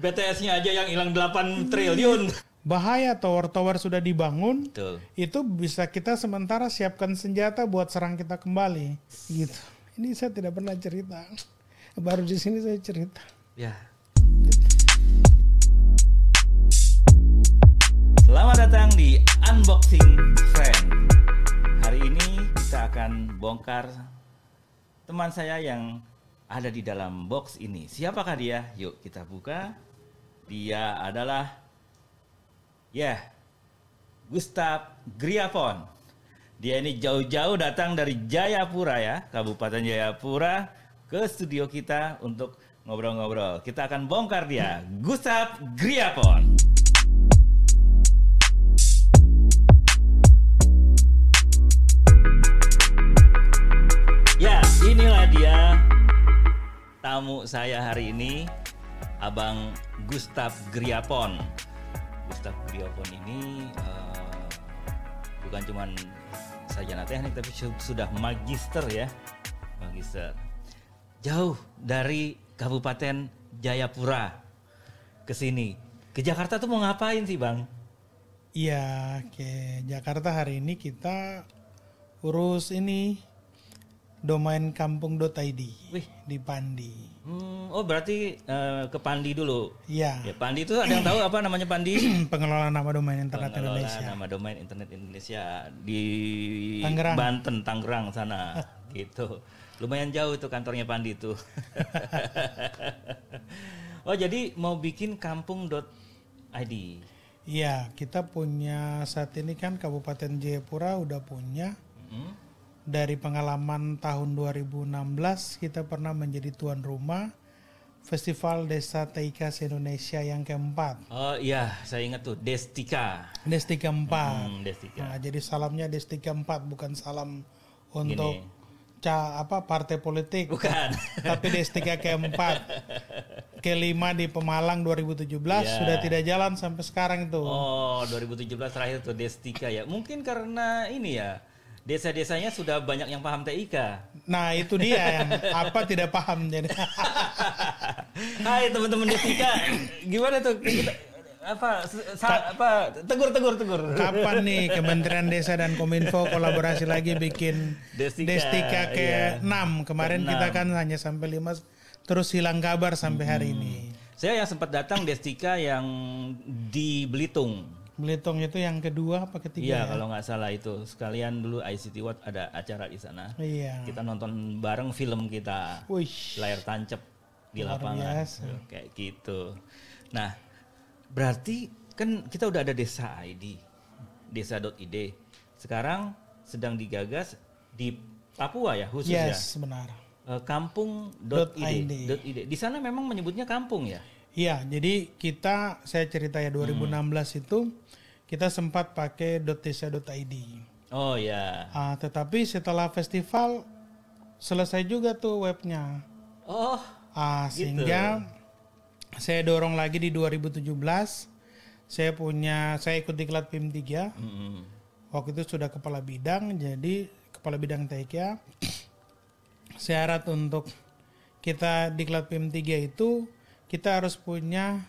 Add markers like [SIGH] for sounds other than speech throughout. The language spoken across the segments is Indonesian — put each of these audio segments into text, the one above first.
BTS-nya aja yang hilang 8 triliun. Bahaya tower-tower sudah dibangun, Betul. itu bisa kita sementara siapkan senjata buat serang kita kembali. Gitu. Ini saya tidak pernah cerita. Baru di sini saya cerita. Ya. Selamat datang di Unboxing Friend. Hari ini kita akan bongkar teman saya yang ada di dalam box ini. Siapakah dia? Yuk kita buka. Dia adalah ya Gustav Griafon. Dia ini jauh-jauh datang dari Jayapura ya, Kabupaten Jayapura ke studio kita untuk ngobrol-ngobrol. Kita akan bongkar dia, Gustav Griafon. Ya, inilah dia tamu saya hari ini, Abang Gustav Griapon. Gustav Griapon ini eh, bukan cuman sarjana teknik tapi su- sudah magister ya, magister. Jauh dari Kabupaten Jayapura ke sini. Ke Jakarta tuh mau ngapain sih, Bang? Iya, ke Jakarta hari ini kita urus ini domain kampung.id Wih. di Pandi. Hmm, oh berarti eh, ke Pandi dulu. Iya, Ya, Pandi itu ada yang tahu apa namanya Pandi? [CLEARS THROAT] pengelola nama domain internet Pengelola Indonesia. nama domain internet Indonesia di Tangerang. Banten, Tangerang sana gitu. Lumayan jauh itu kantornya Pandi itu. [LAUGHS] oh, jadi mau bikin kampung.id. Iya, kita punya saat ini kan Kabupaten Jayapura udah punya Hmm? Dari pengalaman tahun 2016 kita pernah menjadi tuan rumah Festival Desa Teika Indonesia yang keempat. Oh iya, saya ingat tuh Destika. Destika 4. Hmm, Destika. Nah, jadi salamnya Destika 4 bukan salam untuk Gini. ca apa partai politik. Bukan. [LAUGHS] Tapi Destika keempat. Kelima di Pemalang 2017 Ya. sudah tidak jalan sampai sekarang itu. Oh, 2017 terakhir tuh Destika ya. Mungkin karena ini ya. Desa-desanya sudah banyak yang paham TIK. Nah, itu dia yang apa tidak paham jadi. [LAUGHS] Hai teman-teman Destika, gimana tuh kita apa sa- apa tegur tegur tegur. Kapan nih Kementerian Desa dan Kominfo kolaborasi lagi bikin Destika, Destika, iya. ke-6. Kemarin Ke-enam. kita kan hanya sampai 5 terus hilang kabar sampai hari Hmm. ini. Saya yang sempat datang Destika yang di Belitung. Belitung itu yang kedua apa ketiga Iya ya? kalau nggak salah itu sekalian dulu ICT Watt ada acara di sana. Iya. Kita nonton bareng film kita Wih. layar tancap di Luar lapangan biasa. Tuh, kayak gitu. Nah berarti kan kita udah ada desa ID, desa.id. Sekarang sedang digagas di Papua ya khususnya. Yes, benar. Eh, kampung.id. .id. Di sana memang menyebutnya kampung ya. Iya, jadi kita saya cerita ya 2016 itu kita sempat pakai .desa.id. Oh ya. Ah, tetapi setelah festival selesai juga tuh webnya. Oh Ah, Gitu. sehingga saya dorong lagi di 2017 saya punya saya ikut diklat PIM 3 mm-mm. waktu itu sudah kepala bidang jadi kepala bidang TK syarat untuk kita diklat PIM 3 itu kita harus punya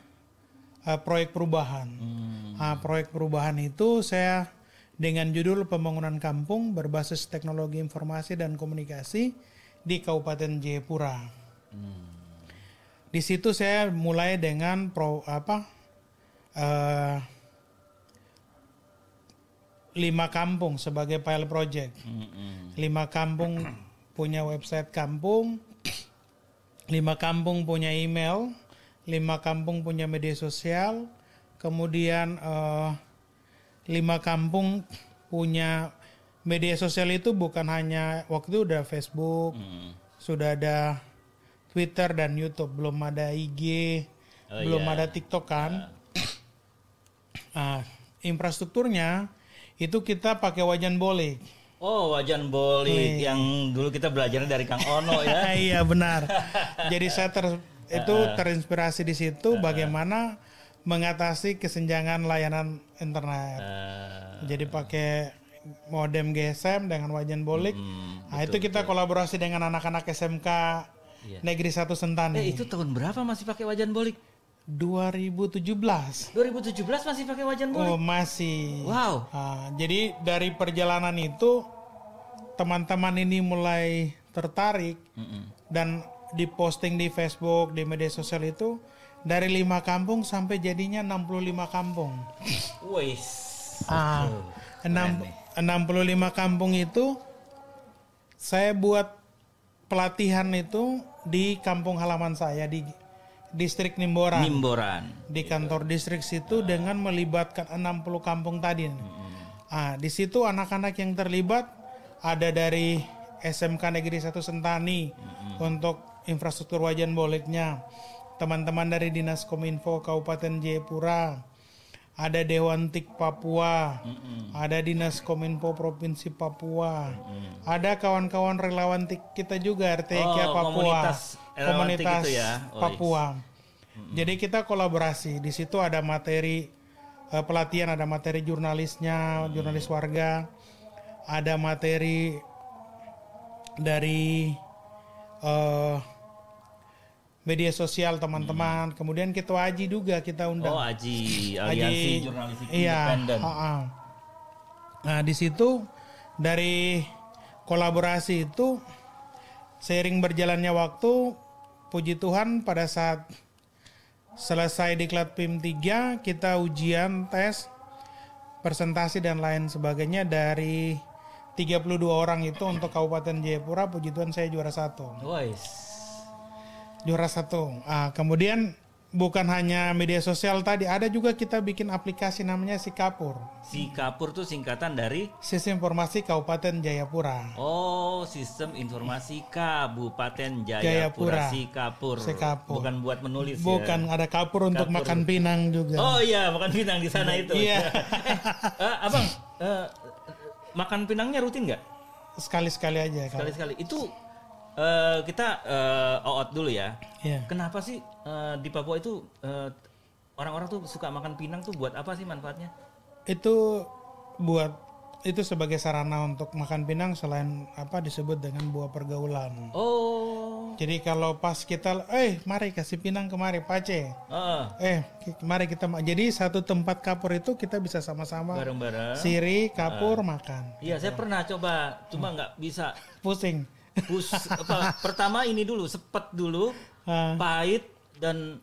uh, proyek perubahan Hmm. Ah, proyek perubahan itu saya dengan judul pembangunan kampung berbasis teknologi informasi dan komunikasi di Kabupaten Jayapura Hmm. di situ saya mulai dengan pro apa eh, lima kampung sebagai pilot project Mm-mm. lima kampung punya website kampung lima kampung punya email lima kampung punya media sosial kemudian eh, lima kampung punya media sosial itu bukan hanya waktu itu udah Facebook Mm. sudah ada Twitter dan YouTube, belum ada IG, Oh, belum iya. ada TikTok kan. [CLEARS THROAT] Ah, infrastrukturnya itu kita pakai wajan bolik. Oh wajan bolik Nih. yang dulu kita belajarnya dari Kang Ono ya. [LAUGHS] iya benar. [LAUGHS] Jadi saya ter, itu terinspirasi di situ bagaimana mengatasi kesenjangan layanan internet. Eh, Jadi pakai modem GSM dengan wajan bolik. mm, nah itu kita kolaborasi dengan anak-anak SMK Iya. Negeri 1 Sentani. eh itu tahun berapa masih pakai wajan bolik? 2017. 2017 masih pakai wajan bolik. Oh, masih. Wow. Ah, jadi dari perjalanan itu teman-teman ini mulai tertarik Mm-mm. dan diposting di Facebook, di media sosial itu dari lima kampung sampai jadinya 65 kampung. Wis. Ah, enam, keren nih. 65 kampung itu saya buat pelatihan itu di kampung halaman saya di distrik Nimboran. Nimboran. di kantor distrik situ dengan melibatkan 60 kampung tadi. Ah, di situ anak-anak yang terlibat ada dari SMK Negeri 1 Sentani untuk infrastruktur wajan boleknya. Teman-teman dari Dinas Kominfo Kabupaten Jayapura. Ada Dewan Tik Papua. Ada Dinas Kominfo Provinsi Papua. Ada kawan-kawan relawan Tik kita juga RTK Oh, Papua. komunitas itu ya? Oh, Papua. Jadi kita kolaborasi. Di situ ada materi eh, pelatihan, ada materi jurnalisnya, jurnalis warga, ada materi dari eh, media sosial teman-teman. Kemudian kita Aji juga kita undang. Oh, Aji, Aliansi Jurnalistik iya, Independen. ha-ha. Nah di situ dari kolaborasi itu seiring berjalannya waktu, puji Tuhan pada saat selesai diklat PIM 3 kita ujian tes presentasi dan lain sebagainya dari 32 orang itu untuk Kabupaten Jayapura puji Tuhan saya juara satu Wis. juara satu ah, kemudian bukan hanya media sosial tadi ada juga kita bikin aplikasi namanya Sikapur Si Kapur tuh singkatan dari Sistem Informasi Kabupaten Jayapura Oh, Sistem Informasi Kabupaten Jayapura. Jayapura, Si Kapur. Sikapur. Bukan buat menulis ya. bukan ada kapur untuk Kapur. makan pinang juga Oh iya, makan pinang di sana [LAUGHS] itu. Iya. [LAUGHS] Eh, abang, eh, makan pinangnya rutin nggak? sekali-sekali aja kalau Sekali-sekali. Itu eh, kita eh, oot dulu ya. Iya. Kenapa sih eh, di Papua itu eh, orang-orang tuh suka makan pinang tuh buat apa sih manfaatnya? itu buat itu sebagai sarana untuk makan pinang selain apa disebut dengan buah pergaulan. Oh, Jadi kalau pas kita, eh mari kasih pinang kemari pace, oh, eh mari kita ma-" jadi satu tempat kapur itu kita bisa sama-sama bareng-bareng. siri kapur makan, Iya, saya pernah coba, cuma nggak bisa. pusing. Pus, apa, [LAUGHS] pertama ini dulu, sepet dulu, Ah, pahit dan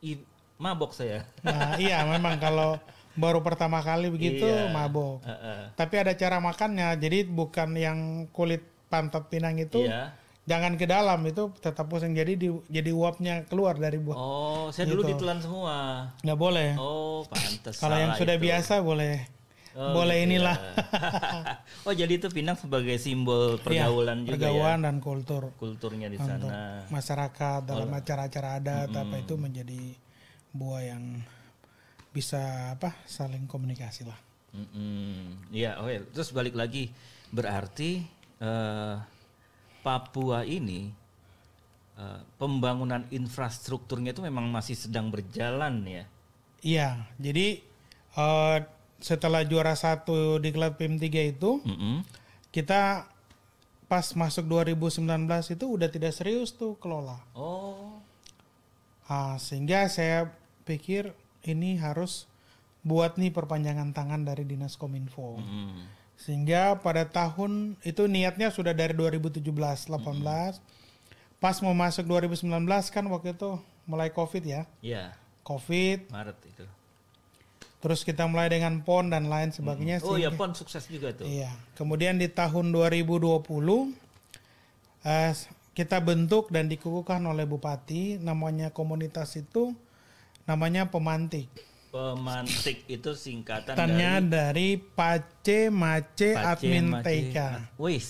i- mabok saya. nah, iya memang kalau baru pertama kali begitu Iya. mabok. Heeh. Tapi ada cara makannya, jadi bukan yang kulit pantat pinang itu Iya. jangan ke dalam itu tetap pusing jadi di, jadi uapnya keluar dari buah Oh, saya dulu Gitu. ditelan semua. nggak boleh Oh, pantas. kalau yang sudah itu. biasa boleh Oh, boleh gitu inilah ya. [LAUGHS] oh, jadi itu Pinang sebagai simbol pergaulan juga Iya, pergaulan ya. dan kultur Kulturnya di untuk sana. masyarakat dalam acara-acara adat apa itu menjadi buah yang bisa apa saling komunikasi lah. Iya, oh ya. Terus balik lagi, berarti eh, Papua ini eh, pembangunan infrastrukturnya itu memang masih sedang berjalan ya. iya jadi eh, setelah juara satu di klub PIM 3 itu Mm-mm. kita pas masuk 2019 itu udah tidak serius tuh kelola Oh, Ah, sehingga saya pikir ini harus buat nih perpanjangan tangan dari Dinas Kominfo. mm. Sehingga pada tahun itu niatnya sudah dari 2017 18. Pas mau masuk 2019 kan waktu itu mulai Covid ya. ya Covid, Maret itu. terus kita mulai dengan PON dan lain sebagainya Oh ya, sehingga- pon sukses juga tuh. Iya. Kemudian di tahun 2020 eh, kita bentuk dan dikukuhkan oleh Bupati namanya komunitas itu namanya pemantik. Pemantik itu singkatan Tanya dari dari Pace Mace Pace Admin Mace- TK. Wis.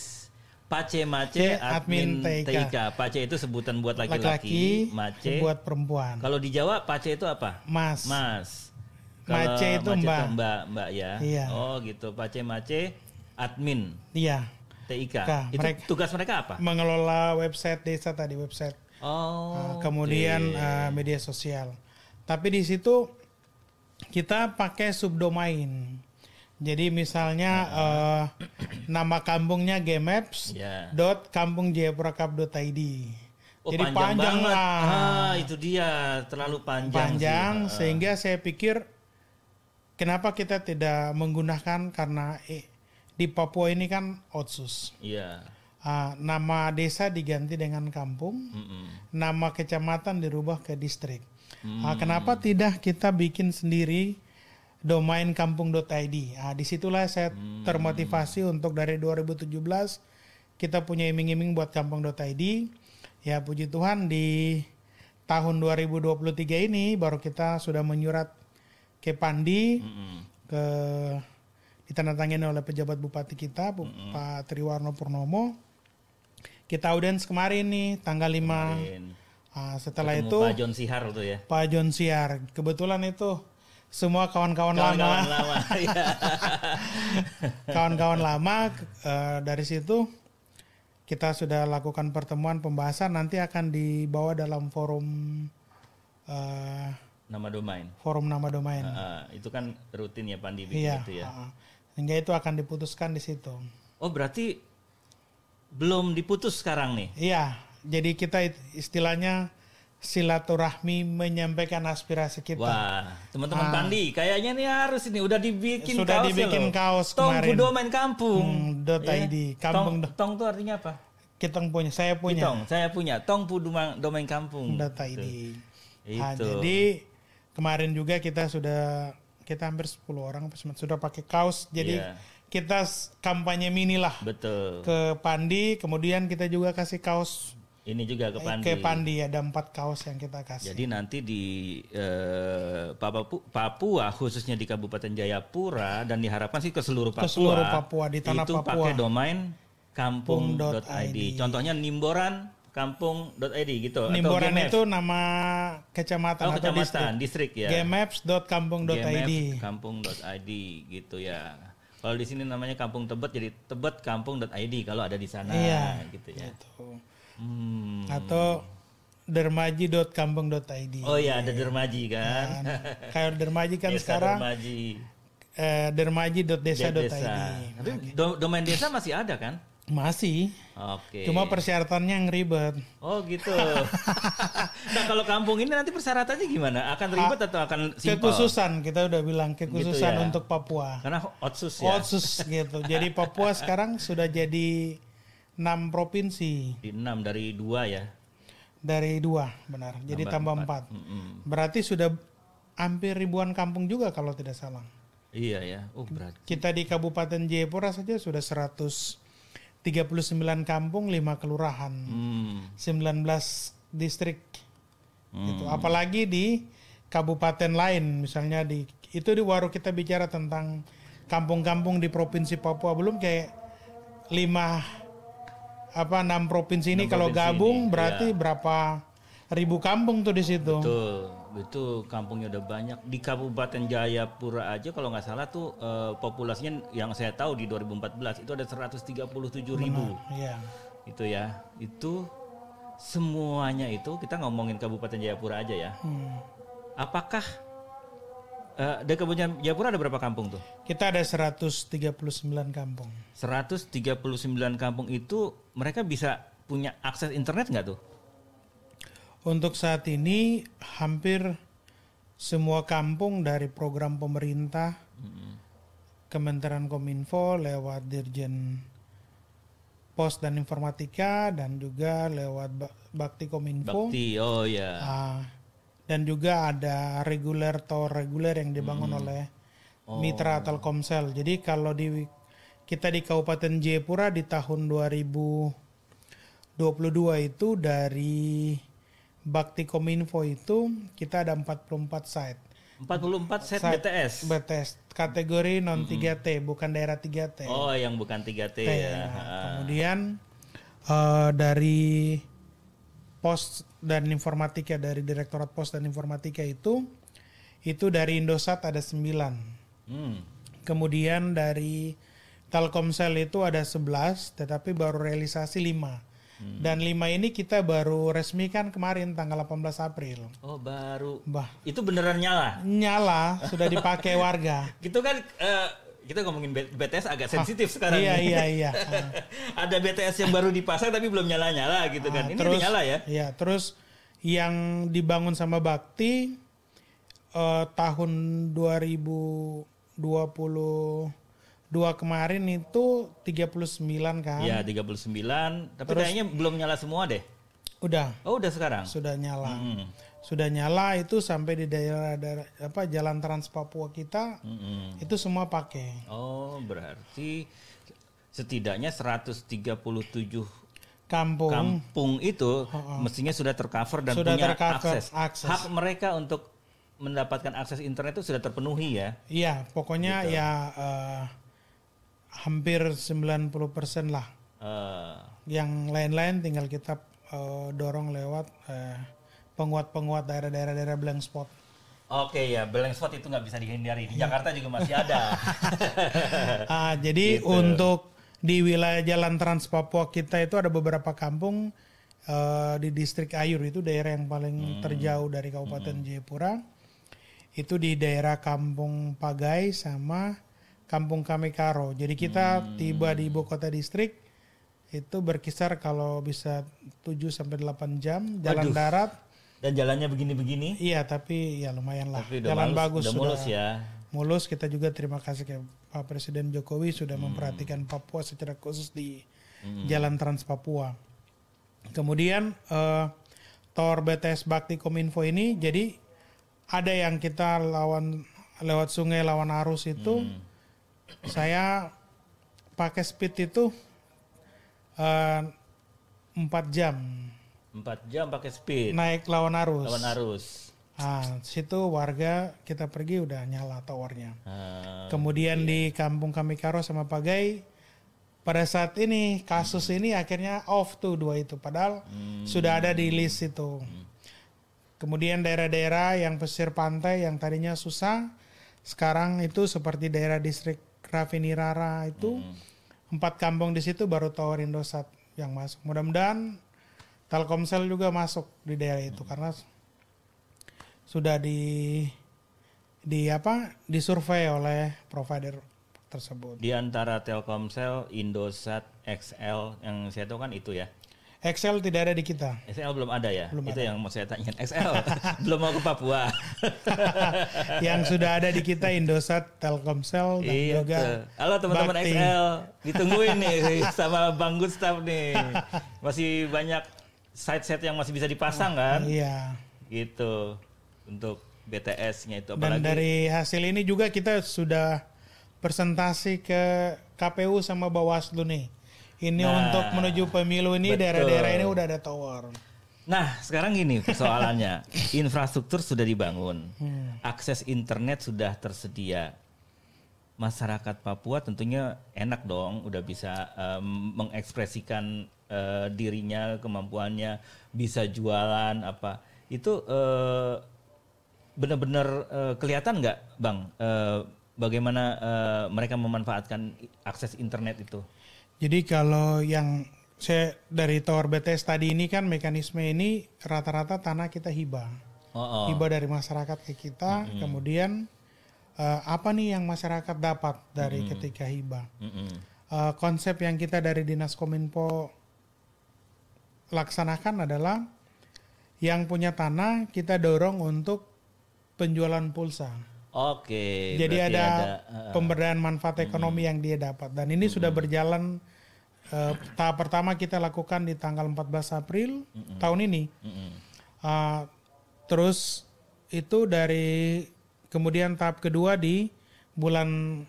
Pace Mace Admin Admin TK. TK. Pace itu sebutan buat laki-laki, Mace. buat perempuan. Kalau di Jawa Pace itu apa? Mas. Mas. Mace itu Mbak. mbak, mbak ya. Iya. Oh gitu. Pace Mace Admin Iya. TIK. Kak, itu mereka- tugas mereka apa? Mengelola website desa tadi website. Oh. Uh, kemudian oke. uh, media sosial. Tapi di situ kita pakai subdomain. Jadi misalnya uh, nama kampungnya gmaps Ya. dot kampungjayapurakap.id Oh, Jadi panjang, panjang banget. lah. Ah, itu dia, terlalu panjang. sih. panjang Ah, sehingga saya pikir kenapa kita tidak menggunakan karena eh, di Papua ini kan otsus. Iya. Ah, nama desa diganti dengan kampung, Mm-mm. nama kecamatan dirubah ke distrik. Hmm. Ah, kenapa tidak kita bikin sendiri domain kampung.id? Ah, di situlah saya Hmm. termotivasi untuk dari 2017 kita punya iming-iming buat kampung.id. Ya puji Tuhan di tahun 2023 ini baru kita sudah menyurat ke Pandi Mm-mm. ke ditandatangani oleh pejabat bupati kita Bu- Pak Triwarno Purnomo. Kita audiens kemarin nih tanggal 5. Kemarin. Ah, setelah Ketemu itu Pak John Sihar tuh ya. Pak John Siar. Kebetulan itu semua kawan-kawan lama, Kawan-kawan [LAUGHS] lama. Iya. kawan-kawan lama eh, dari situ kita sudah lakukan pertemuan pembahasan nanti akan dibawa dalam forum eh, Nama domain. forum nama domain. Ah, itu kan rutin ya Pandi bikin iya. itu ya. ah. Sehingga itu akan diputuskan di situ. Oh, berarti belum diputus sekarang nih. Iya. Jadi kita it- istilahnya silaturahmi menyampaikan aspirasi kita. Wah, teman-teman Pandi, kayaknya nih harus ini udah dibikin Sudah kaos dibikin loh. kaos Tong kemarin. Domain Kampung. Hmm, dot Ya. ID, kampung Tong, tong tuh artinya apa? Kita punya, saya punya. Tong, saya punya. Tong pu Duma- Domain Kampung. data ID. Nah, Itu. jadi kemarin juga kita sudah kita hampir 10 orang sudah pakai kaos. Jadi Iya. kita kampanye mini lah Betul. ke Pandi, kemudian kita juga kasih kaos Ini juga ke Pandi. ke Pandi ada empat kaos yang kita kasih. Jadi nanti di eh, Papua, khususnya di Kabupaten Jayapura dan diharapkan sih ke seluruh Papua. seluruh Papua, di tanah itu Papua. pakai domain kampung.id. Contohnya Nimboran kampung.id gitu Nimboran atau itu nama kecamatan oh, atau kecamatan, distrik. distrik ya. Gmaps.kampung.id. GMF kampung.id gitu ya. Kalau di sini namanya Kampung Tebet jadi Tebet kampung.id kalau ada di sana Iya. gitu ya. Gitu. Hmm. Atau dermaji.kampung.id. Oh ya ada dermaji kan. Kayak dermaji kan Desa sekarang dermaji. eh, dermaji.desa.id. desa. Tapi do- domain desa masih ada kan? Masih. Oke. Cuma persyaratannya yang ribet. Oh gitu. [LAUGHS] nah kalau kampung ini nanti persyaratannya gimana? Akan ribet atau akan simpel? Kekhususan kita udah bilang kekhususan Gitu ya. untuk Papua. Karena otsus ya. Otsus gitu. Jadi Papua sekarang sudah jadi enam provinsi Di enam dari dua ya. dari dua, benar. Jadi tambah empat. Mm-mm. Berarti sudah hampir ribuan kampung juga kalau tidak salah. Iya ya. Oh berat. Kita di Kabupaten Jayapura saja sudah 139 kampung, 5 kelurahan, Hmm. 19 distrik. Hmm. Gitu. Apalagi di kabupaten lain, misalnya di itu di baru kita bicara tentang kampung-kampung di provinsi Papua belum kayak lima apa enam provinsi ini Enam kalau provinsi gabung ini, berarti iya. berapa ribu kampung tuh di situ. Betul, itu kampungnya udah banyak. Di Kabupaten Jayapura aja kalau nggak salah tuh eh, populasinya yang saya tahu di 2014 itu ada 137 ribu. Iya. Itu ya, itu semuanya itu kita ngomongin Kabupaten Jayapura aja ya. Hmm. Apakah eh di Kabupaten Jayapura ada berapa kampung tuh? Kita ada 139 kampung. 139 kampung itu mereka bisa punya akses internet nggak tuh? Untuk saat ini hampir semua kampung dari program pemerintah Kementerian Kominfo lewat Dirjen Pos dan Informatika dan juga lewat Ba- Bakti Kominfo. Bakti, oh ya. Ah, dan juga ada reguler tower reguler yang dibangun Hmm. oleh Oh. mitra Telkomsel. Jadi kalau di kita di Kabupaten Jayapura di tahun 2022 itu dari Bakti Kominfo itu kita ada 44 site. 44 set Site BTS. BTS kategori non 3T bukan daerah 3T. Oh, yang bukan 3T T, ya. Ah. Kemudian eh, dari pos dan informatika dari Direktorat Pos dan Informatika itu itu dari Indosat ada 9. Hmm. Kemudian dari Telkomsel itu ada 11 tetapi baru realisasi 5. Hmm. Dan 5 ini kita baru resmikan kemarin tanggal 18 April. Oh, baru. Bah, Itu beneran nyala. nyala sudah dipakai warga. [LAUGHS] Gitu kan eh, kita ngomongin BTS agak sensitif sekarang. Iya iya iya. [LAUGHS] Ada BTS yang baru dipasang tapi belum nyala-nyala gitu kan. Ah, Ini terus, nyala ya? Iya, terus yang dibangun sama Bakti eh, tahun 2022 kemarin itu 39 kan? Iya, 39. Tapi Terus- kayaknya belum nyala semua deh. Udah, Oh, udah sekarang. sudah nyala. Hmm. Sudah nyala itu sampai di daerah, daerah apa Jalan Trans Papua kita Mm-mm. itu semua pakai. Oh, berarti setidaknya 137 Kampung kampung itu mestinya sudah tercover dan Sudah punya tercover, akses. akses. Hak mereka untuk mendapatkan akses internet itu sudah terpenuhi ya. Iya, pokoknya Gitu. ya eh, hampir 90% lah. Eh, Yang lain-lain tinggal kita eh, dorong lewat eh, penguat-penguat daerah-daerah daerah blank spot. Oke ya, blank spot itu nggak bisa dihindari. Di Jakarta juga masih [LAUGHS] ada. Ah, jadi Gitu. untuk di wilayah Jalan Trans Papua kita itu ada beberapa kampung eh, di distrik Ayur itu daerah yang paling terjauh dari Kabupaten Jayapura. Itu di daerah Kampung Pagai sama Kampung Kamekaro. Jadi kita tiba di ibu kota distrik itu berkisar kalau bisa 7 sampai 8 jam jalan darat. Dan jalannya begini-begini. Iya, tapi ya lumayan lah. Tapi Jalan mulus, bagus udah sudah mulus ya. mulus kita juga terima kasih ke Pak Presiden Jokowi Hmm. sudah memperhatikan Papua secara khusus di Jalan Trans Papua. Kemudian eh, Tower BTS Bakti Kominfo ini jadi ada yang kita lawan lewat sungai lawan arus itu Hmm. saya pakai speed itu empat jam Empat jam pakai speed. naik lawan arus. Lawan arus. Ah, situ warga kita pergi udah nyala towernya. Ah, Kemudian di kampung kami Karo sama Pagai pada saat ini kasus ini akhirnya off tuh dua itu padahal sudah ada di list itu. Kemudian daerah-daerah yang pesisir pantai yang tadinya susah sekarang itu seperti daerah distrik Rafinirara itu empat kampung di situ baru tower Indosat yang masuk. Mudah-mudahan Telkomsel juga masuk di daerah itu karena sudah di di apa disurvei oleh provider tersebut. di antara Telkomsel, Indosat, XL yang saya tahu kan itu ya. Excel tidak ada di kita. XL belum ada ya? Belum itu yang mau saya tanyain. XL [LAUGHS] belum mau ke Papua. [LAUGHS] Yang sudah ada di kita Indosat, Telkomsel dan iya juga tuh. Halo teman-teman. XL, ditungguin nih [LAUGHS] sama Bang Gustaf nih. Masih banyak site-site yang masih bisa dipasang kan? Iya. Gitu. Untuk BTS-nya itu Dan apalagi dari hasil ini juga kita sudah presentasi ke KPU sama Bawaslu nih. Ini Nah, untuk menuju pemilu ini daerah-daerah ini udah ada tower. Nah, sekarang gini persoalannya. [LAUGHS] Infrastruktur sudah dibangun. Hmm. Akses internet sudah tersedia. Masyarakat Papua tentunya enak dong udah bisa em, mengekspresikan eh, dirinya, kemampuannya, bisa jualan apa. Itu eh, benar-benar eh, kelihatan nggak, Bang? eh, bagaimana eh, mereka memanfaatkan akses internet itu? Jadi kalau yang saya dari tower BTS tadi ini kan mekanisme ini rata-rata tanah kita hibah. Oh, oh. hibah dari masyarakat ke kita, kemudian eh, apa nih yang masyarakat dapat dari ketika hibah? Mm-mm. Eh, konsep yang kita dari dinas kominfo laksanakan adalah yang punya tanah kita dorong untuk penjualan pulsa. Oke. Jadi berarti ada, eh, pemberdayaan manfaat ekonomi yang dia dapat dan ini sudah berjalan eh, tahap pertama kita lakukan di tanggal 14 April tahun ini. mm-mm. Uh, terus itu dari kemudian tahap kedua di bulan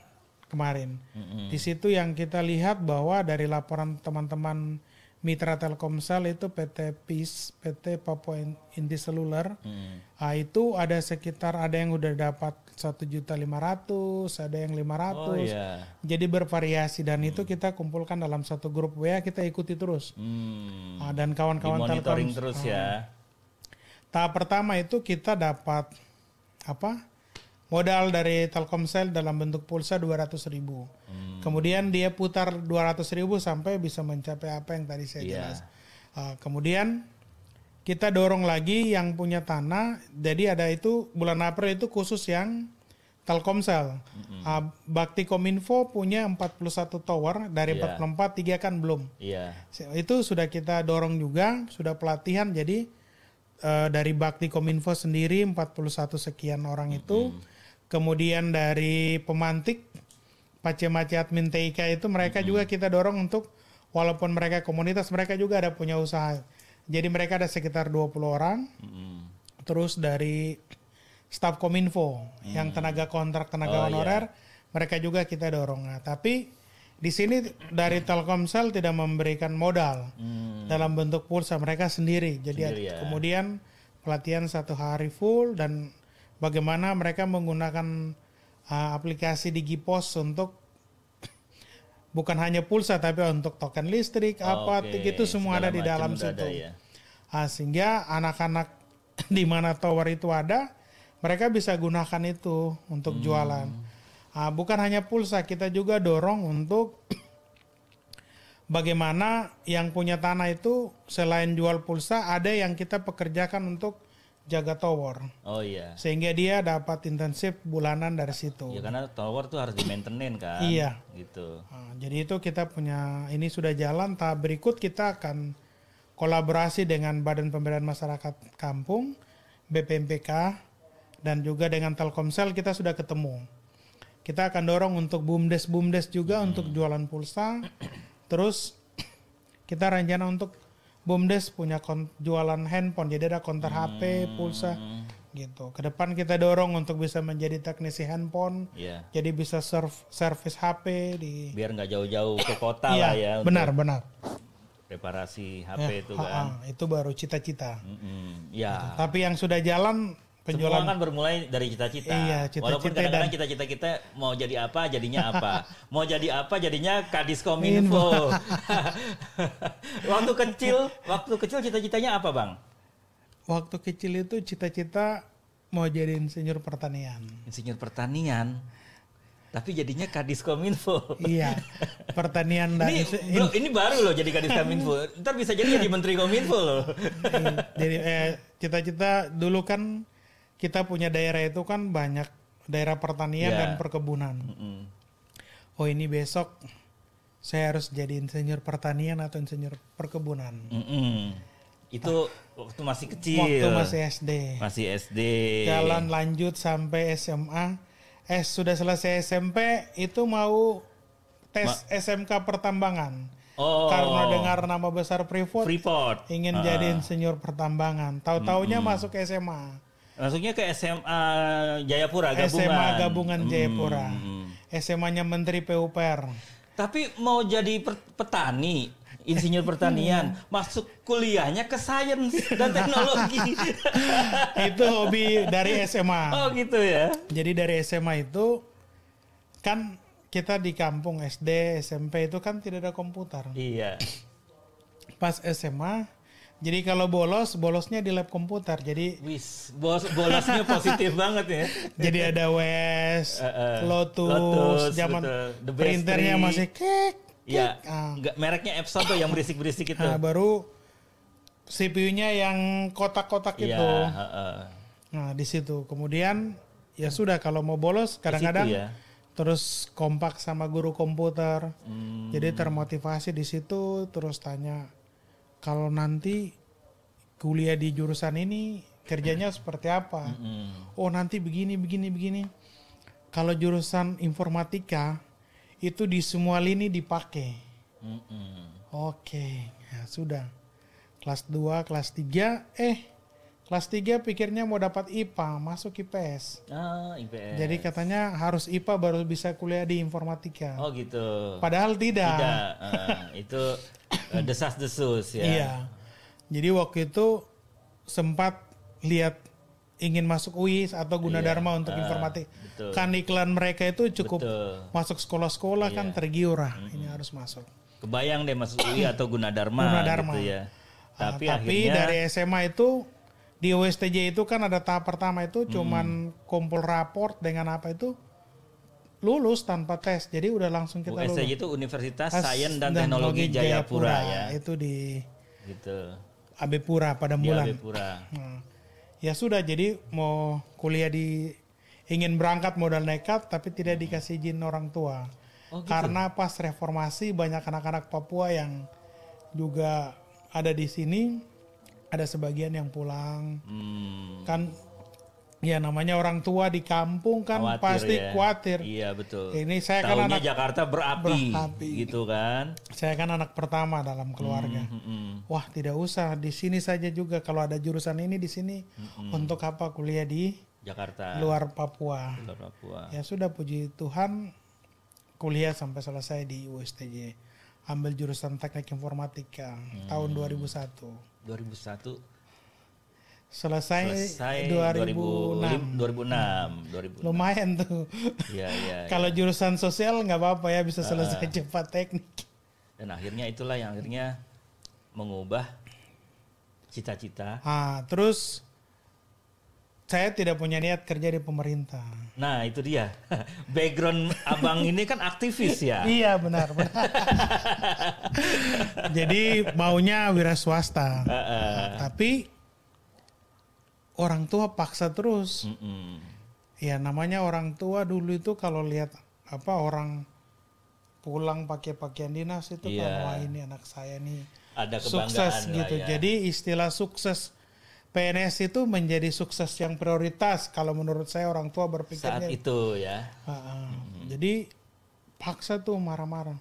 kemarin. Mm-mm. Di situ yang kita lihat bahwa dari laporan teman-teman mitra Telkomsel itu PT PIS, PT Papua Inti Seluler, Mm. ah, itu ada sekitar ada yang udah dapat satu juta lima ratus, ada yang lima Oh ratus. iya. Jadi bervariasi dan itu kita kumpulkan dalam satu grup WA kita ikuti terus. Hmm. Ah, dan kawan-kawan Monitoring terus ah, ya. Tahap pertama itu kita dapat apa? Modal dari Telkomsel dalam bentuk pulsa 200 ribu. Hmm. Kemudian dia putar 200 ribu sampai bisa mencapai apa yang tadi saya Iya. jelas. Uh, kemudian kita dorong lagi yang punya tanah. Jadi ada itu bulan April itu khusus yang Telkomsel. Ah, Bakti Kominfo punya 41 tower dari Iya. 44 tiga kan belum. Iya. Itu sudah kita dorong juga, sudah pelatihan jadi eh, dari Bakti Kominfo sendiri 41 sekian orang itu. Kemudian dari pemantik Pace-Mace Admin TIK itu mereka juga kita dorong untuk walaupun mereka komunitas mereka juga ada punya usaha. Jadi mereka ada sekitar 20 orang. Mm-mm. Terus dari staf Kominfo yang tenaga kontrak, tenaga Oh, honorer, mereka juga kita dorong. Nah, tapi di sini dari Telkomsel tidak memberikan modal Hmm. dalam bentuk pulsa mereka sendiri. Jadi Sendiri ya. kemudian pelatihan satu hari full dan bagaimana mereka menggunakan uh, aplikasi Digipos untuk [COUGHS] bukan hanya pulsa tapi untuk token listrik apa Oke, gitu semua segala ada di dalam situ. ada ya. Ah, sehingga anak-anak [COUGHS] di mana tower itu ada, mereka bisa gunakan itu untuk jualan. Ah, bukan hanya pulsa, kita juga dorong untuk [COUGHS] bagaimana yang punya tanah itu selain jual pulsa, ada yang kita pekerjakan untuk jaga tower, Oh iya. sehingga dia dapat intensif bulanan dari situ. Ya karena tower tuh harus di maintenance kan. Iya. Gitu. Ah, jadi itu kita punya ini sudah jalan. Tahap berikut kita akan kolaborasi dengan Badan Pemberdayaan Masyarakat Kampung, BPMPK, dan juga dengan Telkomsel kita sudah ketemu. Kita akan dorong untuk bumdes bumdes juga untuk jualan pulsa. Terus [CLEARS THROAT] kita rencana untuk bumdes punya kon- jualan handphone, jadi ada konter HP, pulsa, gitu. Ke depan kita dorong untuk bisa menjadi teknisi handphone, Iya. jadi bisa serv servis HP di Biar nggak jauh-jauh ke kota Iya, lah ya untuk benar benar. reparasi HP itu Ha, kan. ha, itu baru cita-cita. Mm-mm. Ya. Tapi yang sudah jalan penjualan Semua kan bermulai dari cita-cita. Iya, cita-cita Walaupun kadang-kadang dan- cita-cita kita mau jadi apa, jadinya apa. [LAUGHS] mau jadi apa, jadinya kadis kominfo. [LAUGHS] waktu kecil, waktu kecil cita-citanya apa, Bang? waktu kecil itu cita-cita mau jadi insinyur pertanian. Insinyur pertanian. Tapi jadinya kadis kominfo. iya, [LAUGHS] pertanian dan Ini, bro, ini baru loh jadi kadis kominfo. Ntar bisa jadi jadi menteri kominfo loh. in- jadi eh, cita-cita dulu kan kita punya daerah itu kan banyak daerah pertanian Iya. dan perkebunan. Mm-mm. Oh ini besok saya harus jadi insinyur pertanian atau insinyur perkebunan. Mm-mm. Itu waktu masih kecil. Waktu masih SD. Masih SD. jalan lanjut sampai SMA. Eh sudah selesai SMP itu mau tes SMK pertambangan. Oh. Karena dengar nama besar Freeport, Freeport. ingin Ah. jadi insinyur pertambangan. Tahu-taunya masuk SMA. Masuknya ke SMA Jayapura gabungan. SMA gabungan Jayapura. Hmm. SMA-nya Menteri PUPR. Tapi mau jadi petani, insinyur pertanian, masuk kuliahnya ke sains dan teknologi. [LAUGHS] itu hobi dari SMA. oh gitu ya. Jadi dari SMA itu kan kita di kampung SD, SMP itu kan tidak ada komputer. Iya. Pas SMA, jadi kalau bolos, bolosnya di lab komputer. Jadi Wis, bos bolosnya positif [LAUGHS] banget ya. jadi ada WES, [LAUGHS] Eh, eh. Lotus, Lotus, zaman betul. Printernya masih kek. Iya. Ah. Mereknya Epson tuh yang berisik-berisik itu. Nah, baru CPU-nya yang kotak-kotak Iya, itu. heeh. Nah, di situ. Kemudian ya sudah kalau mau bolos kadang-kadang ya. terus kompak sama guru komputer. Hmm. Jadi termotivasi di situ terus tanya kalau nanti kuliah di jurusan ini kerjanya seperti apa? Oh, nanti begini begini begini. Kalau jurusan informatika itu di semua lini dipakai. Mm-mm. Oke, ya sudah. Kelas 2, kelas 3, eh kelas 3 pikirnya mau dapat IPA, masuk IPS. Ah, IPS. Jadi katanya harus IPA baru bisa kuliah di informatika. Oh gitu. Padahal tidak. Tidak, eh, itu eh, desas-desus ya. Iya. Jadi waktu itu sempat lihat ingin masuk UIS atau Gunadarma untuk ah, informatik. betul. Kan iklan mereka itu cukup Betul. masuk sekolah-sekolah kan Iya. tergiur ah, ini harus masuk. Kebayang deh masuk UI atau Gunadarma, Gunadarma. gitu ya. Ah, Tapi, tapi akhirnya dari SMA itu di OSTJ itu kan ada tahap pertama itu Hmm. cuman kumpul raport dengan apa itu lulus tanpa tes. Jadi udah langsung kita lulus. Itu Universitas As- Sains dan, Teknologi Jayapura, ya. Itu di Gitu. AB Pura pada Di bulan. AB Pura. Nah, ya sudah jadi mau kuliah di ingin berangkat modal nekat tapi tidak dikasih izin orang tua. Oh, gitu? Karena pas reformasi banyak anak-anak Papua yang juga ada di sini, ada sebagian yang pulang. Hmm, Kan ya namanya orang tua di kampung kan khawatir pasti ya. khawatir. Iya betul. Ini saya kan Tahunnya anak Jakarta berapi, Berapi. gitu kan. saya kan anak pertama dalam keluarga. Hmm, hmm. Wah, tidak usah di sini saja juga kalau ada jurusan ini di sini untuk apa kuliah di Jakarta, luar Papua. luar Papua. Ya sudah puji Tuhan kuliah sampai selesai di USTJ. Ambil jurusan Teknik Informatika tahun 2001. 2001 Selesai, selesai 2006. 2006 2006 Lumayan tuh. Iya [LAUGHS] iya. Kalau jurusan sosial nggak apa-apa ya bisa selesai cepat teknik. Dan akhirnya itulah yang akhirnya mengubah cita-cita. Ah, terus saya tidak punya niat kerja di pemerintah. Nah itu dia. [LAUGHS] Background abang ini kan aktivis ya. [LAUGHS] Iya benar benar. Jadi maunya wira swasta. Heeh. Tapi orang tua paksa terus. Mm-mm. Ya namanya orang tua dulu itu kalau lihat apa orang pulang pakai pakaian dinas itu Iya. kan wah ini anak saya nih Ada sukses lah gitu. ya. Jadi istilah sukses PNS itu menjadi sukses yang prioritas kalau menurut saya orang tua saat berpikirnya. itu ya. Ah, ah. Jadi paksa tuh marah-marah.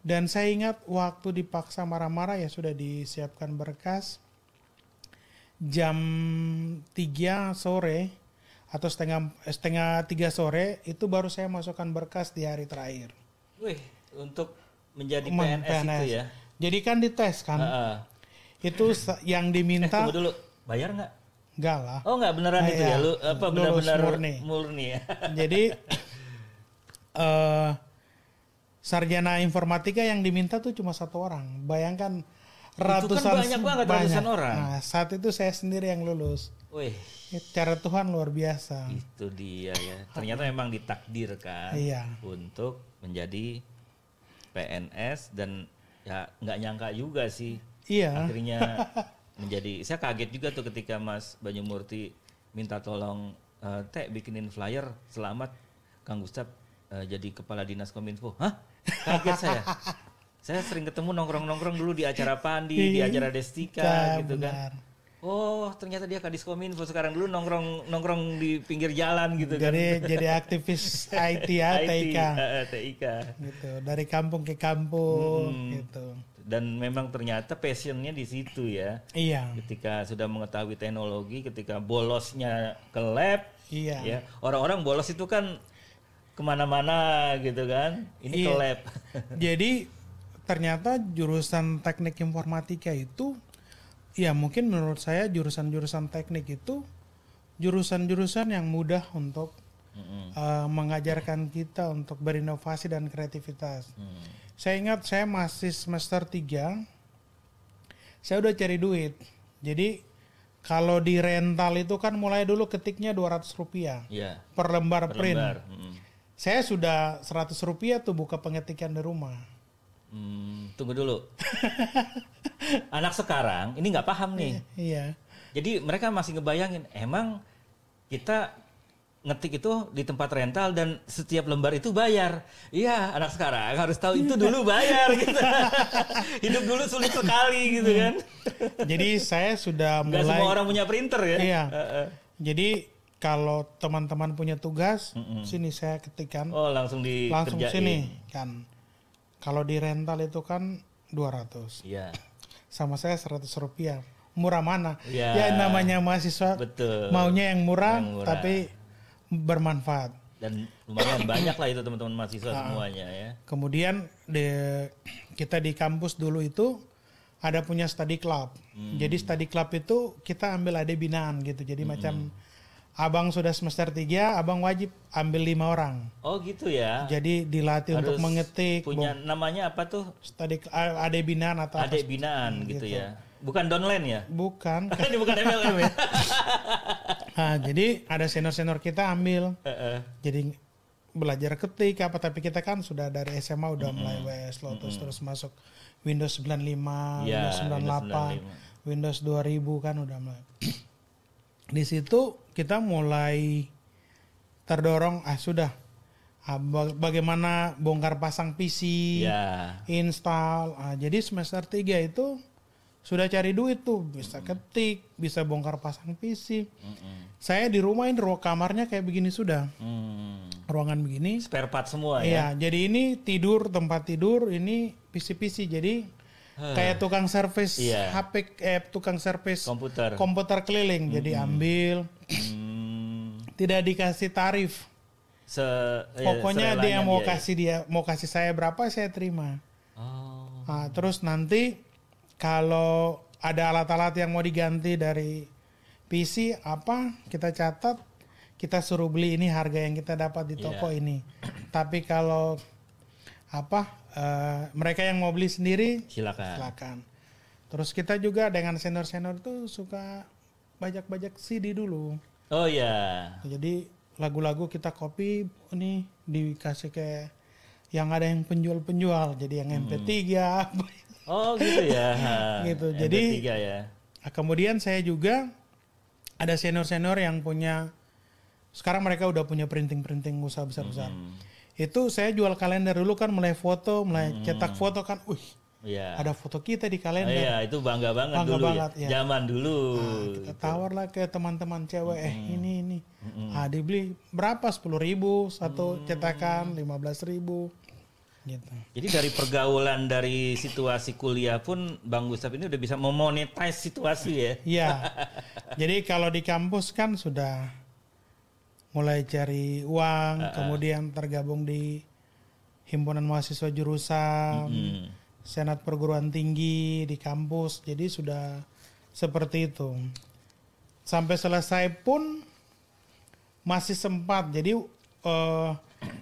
Dan saya ingat waktu dipaksa marah-marah ya sudah disiapkan berkas jam 3 sore atau setengah eh, setengah tiga sore itu baru saya masukkan berkas di hari terakhir. Wih, untuk menjadi Men- PNS, itu ya. Jadi kan dites kan. Heeh. Itu sa- yang Eh, diminta tunggu dulu. Bayar nggak? enggak lah. Oh nggak beneran Ah, itu iya. ya? Lu apa benar-benar murni. murni ya? [LAUGHS] Jadi eh sarjana informatika yang diminta tuh cuma satu orang. Bayangkan ratusan kan banyak banget, ratusan orang. Nah, saat itu saya sendiri yang lulus. Wih, Cara Tuhan luar biasa. itu dia ya. Ternyata memang ditakdirkan Iya. untuk menjadi PNS dan ya nggak nyangka juga sih Iya. akhirnya [LAUGHS] menjadi. Saya kaget juga tuh ketika Mas Banyumurti minta tolong eh, Teh bikinin flyer selamat Kang Gustaf eh, jadi kepala dinas kominfo. Hah? Kaget saya. [LAUGHS] Saya sering ketemu nongkrong-nongkrong dulu di acara Pandi, di acara Destika Iya, gitu benar. kan. Oh, ternyata dia kadis kominfo sekarang dulu nongkrong nongkrong di pinggir jalan gitu kan. Jadi jadi aktivis [LAUGHS] IT ya, TIK. eh, TIK. Gitu. Dari kampung ke kampung Hmm. gitu. Dan memang ternyata passionnya di situ ya. Iya. Ketika sudah mengetahui teknologi, ketika bolosnya ke lab, Iya. ya orang-orang bolos itu kan ke mana-mana gitu kan. Ini ke Iya. lab. Jadi ternyata jurusan teknik informatika itu ya mungkin menurut saya jurusan-jurusan teknik itu jurusan-jurusan yang mudah untuk Mm-mm. uh, mengajarkan kita untuk berinovasi dan kreativitas. Hmm. Saya ingat saya masih semester 3 saya udah cari duit. Jadi kalau di rental itu kan mulai dulu ketiknya 200 rupiah Ya. per lembar per print. lembar. Mm. Saya sudah 100 rupiah tuh buka pengetikan di rumah. Hmm, tunggu dulu. [LAUGHS] Anak sekarang ini nggak paham nih. Iya. Jadi mereka masih ngebayangin, emang kita ngetik itu di tempat rental dan setiap lembar itu bayar. Iya, anak sekarang harus tahu itu dulu bayar gitu. [LAUGHS] Hidup dulu sulit sekali gitu kan. Jadi saya sudah mulai semua orang punya printer ya. Iya. Jadi kalau teman-teman punya tugas, sini saya ketikkan Oh, langsung langsung dikerjain. sini kan. Kalau di rental itu kan 200. Iya. Sama saya 100 rupiah. Murah mana? Iya. Ya namanya mahasiswa Betul. maunya yang murah, Yang murah. tapi bermanfaat. Dan lumayan banyak lah itu teman-teman Ah. mahasiswa semuanya ya. Kemudian di, kita di kampus dulu itu ada punya study club. Hmm. Jadi study club itu kita ambil ada binaan gitu. Jadi Hmm. macam abang sudah semester 3, abang wajib ambil lima orang. Oh gitu ya. Jadi dilatih untuk Harus mengetik, Punya namanya apa tuh? study ada binaan atau. Adik binaan gitu, ya. Bukan downline ya? Bukan. [LAUGHS] Ini bukan MLM ya? [LAUGHS] Nah, jadi ada senior-senior kita ambil. Heeh. Jadi belajar ketik apa tapi kita kan sudah dari SMA udah mulai WS Lotus terus masuk Windows 95, Iya, Windows Windows 98, Windows 2000 kan udah mulai. [CLEARS THROAT] Di situ kita mulai terdorong ah sudah ah, ba- bagaimana bongkar pasang PC, Ya. install. Ah, jadi semester 3 itu sudah cari duit tuh, bisa ketik, bisa bongkar pasang PC. Mm-mm. Saya di rumah ini ruang kamarnya kayak begini sudah. Hmm. Ruangan begini. Spare part semua ya. Iya, jadi ini tidur tempat tidur, ini PC-PC. Jadi kayak tukang servis Iya. HP eh tukang servis Komputer. komputer keliling. Jadi ambil, Hmm. tidak dikasih tarif. Se ya, Pokoknya dia mau ya. kasih dia mau kasih saya berapa saya terima. Oh. Nah, terus nanti kalau ada alat-alat yang mau diganti dari PC apa kita catat kita suruh beli ini harga yang kita dapat di toko Iya. ini. Tapi kalau apa eh, mereka yang mau beli sendiri Silakan. silakan. Terus kita juga dengan senior-senior tuh suka bajak-bajak CD dulu. Oh ya. Jadi lagu-lagu kita copy ini dikasih ke yang ada yang penjual-penjual. Jadi yang MP3 apa. Oh gitu ya. [LAUGHS] Gitu, MP3 jadi- ya. Nah, kemudian saya juga ada senior-senior yang punya sekarang mereka udah punya printing-printing usaha besar-besar. Hmm. Itu saya jual kalender dulu kan mulai foto, mulai cetak foto kan, wih, Iya. ada foto kita di Oh, kalender. iya, itu bangga banget Bangga dulu banget, ya. ya. Zaman dulu. Kita tawar lah ke teman-teman cewek, eh ini ini, ah dibeli berapa? Sepuluh ribu satu cetakan, lima belas ribu, gitu. Jadi dari pergaulan dari situasi kuliah pun Bang Gustaf ini udah bisa memonetize situasi ya. Iya. [LAUGHS] Jadi kalau di kampus kan sudah mulai cari uang, kemudian tergabung di himpunan mahasiswa jurusan, Hmm. senat perguruan tinggi di kampus. Jadi sudah seperti itu. Sampai selesai pun masih sempat. Jadi eh,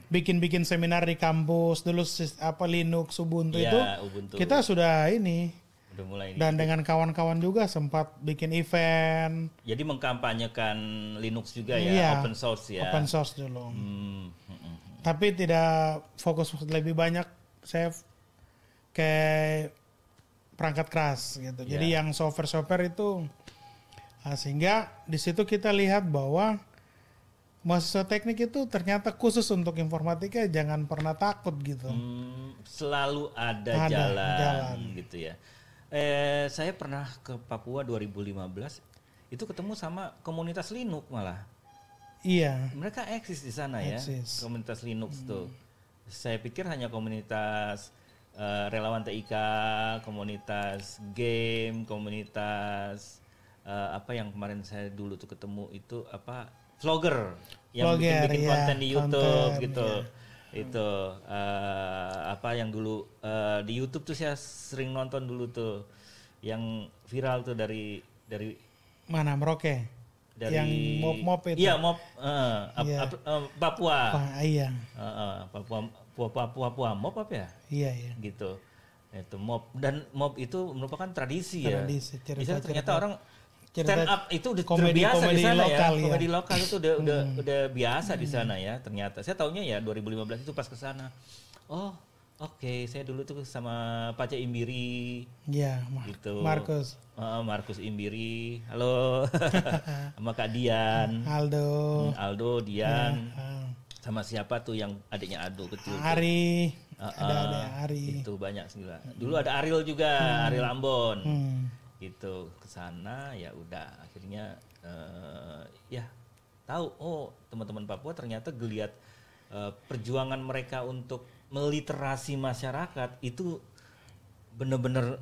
bikin-bikin seminar di kampus dulu apa Linux Ubuntu Iya, itu Ubuntu. kita sudah ini udah mulai nih. dan dengan kawan-kawan juga sempat bikin event Jadi mengkampanyekan Linux juga ya, Iya, open source ya. open source dulu. Hmm, hmm, hmm. Tapi tidak fokus lebih banyak saya ke perangkat keras gitu. Jadi Iya. yang software-software itu nah, sehingga di situ kita lihat bahwa mahasiswa teknik itu ternyata khusus untuk informatika jangan pernah takut gitu. Hmm, selalu ada, Ada jalan, jalan. gitu ya. Eh, saya pernah ke Papua 2015 itu ketemu sama komunitas Linux malah. Iya. Mereka eksis di sana ya, Eksis. komunitas Linux tuh. Saya pikir hanya komunitas eh, relawan TIK, komunitas game, komunitas eh, apa yang kemarin saya dulu tuh ketemu itu apa vlogger yang Vlogger, bikin-bikin ya, konten di YouTube konten, gitu. ya. Itu eh, apa yang dulu eh, di YouTube tuh saya sering nonton dulu tuh yang viral tuh dari dari Mana Merauke? dari yang mop-mop itu. Iya, mop eh, ap- Iya. ap- Papua. Wah, iya. Papua Papua Papua, Papua mop apa ya? Iya, iya. Gitu. Itu mop dan mop itu merupakan tradisi, Tradisi, ya. cerita- sana ternyata cerita- orang cerita stand up itu udah komedi- terbiasa di komedi sana lokal, ya. ya. Hmm. Komedi lokal itu udah udah udah biasa di sana ya ternyata. Saya taunya ya 2015 itu pas ke sana. Oh, oke, saya dulu tuh sama Pace Imbiri Iya, Ma- gitu. Markus, Eh, Markus Imbiri. Halo. [LAUGHS] [LAUGHS] sama Kak Dian. Aldo, Hmm, Aldo, Dian, ah, sama siapa tuh yang adiknya Aldo kecil? tuh? Ari, Ah, ada ah, ada Ari. Itu banyak sih. Dulu ada Ariel juga, Ariel Ambon. Hmm. Gitu ke sana ya udah akhirnya eh, ya tahu oh teman-teman Papua ternyata geliat eh, perjuangan mereka untuk meliterasi masyarakat itu bener-bener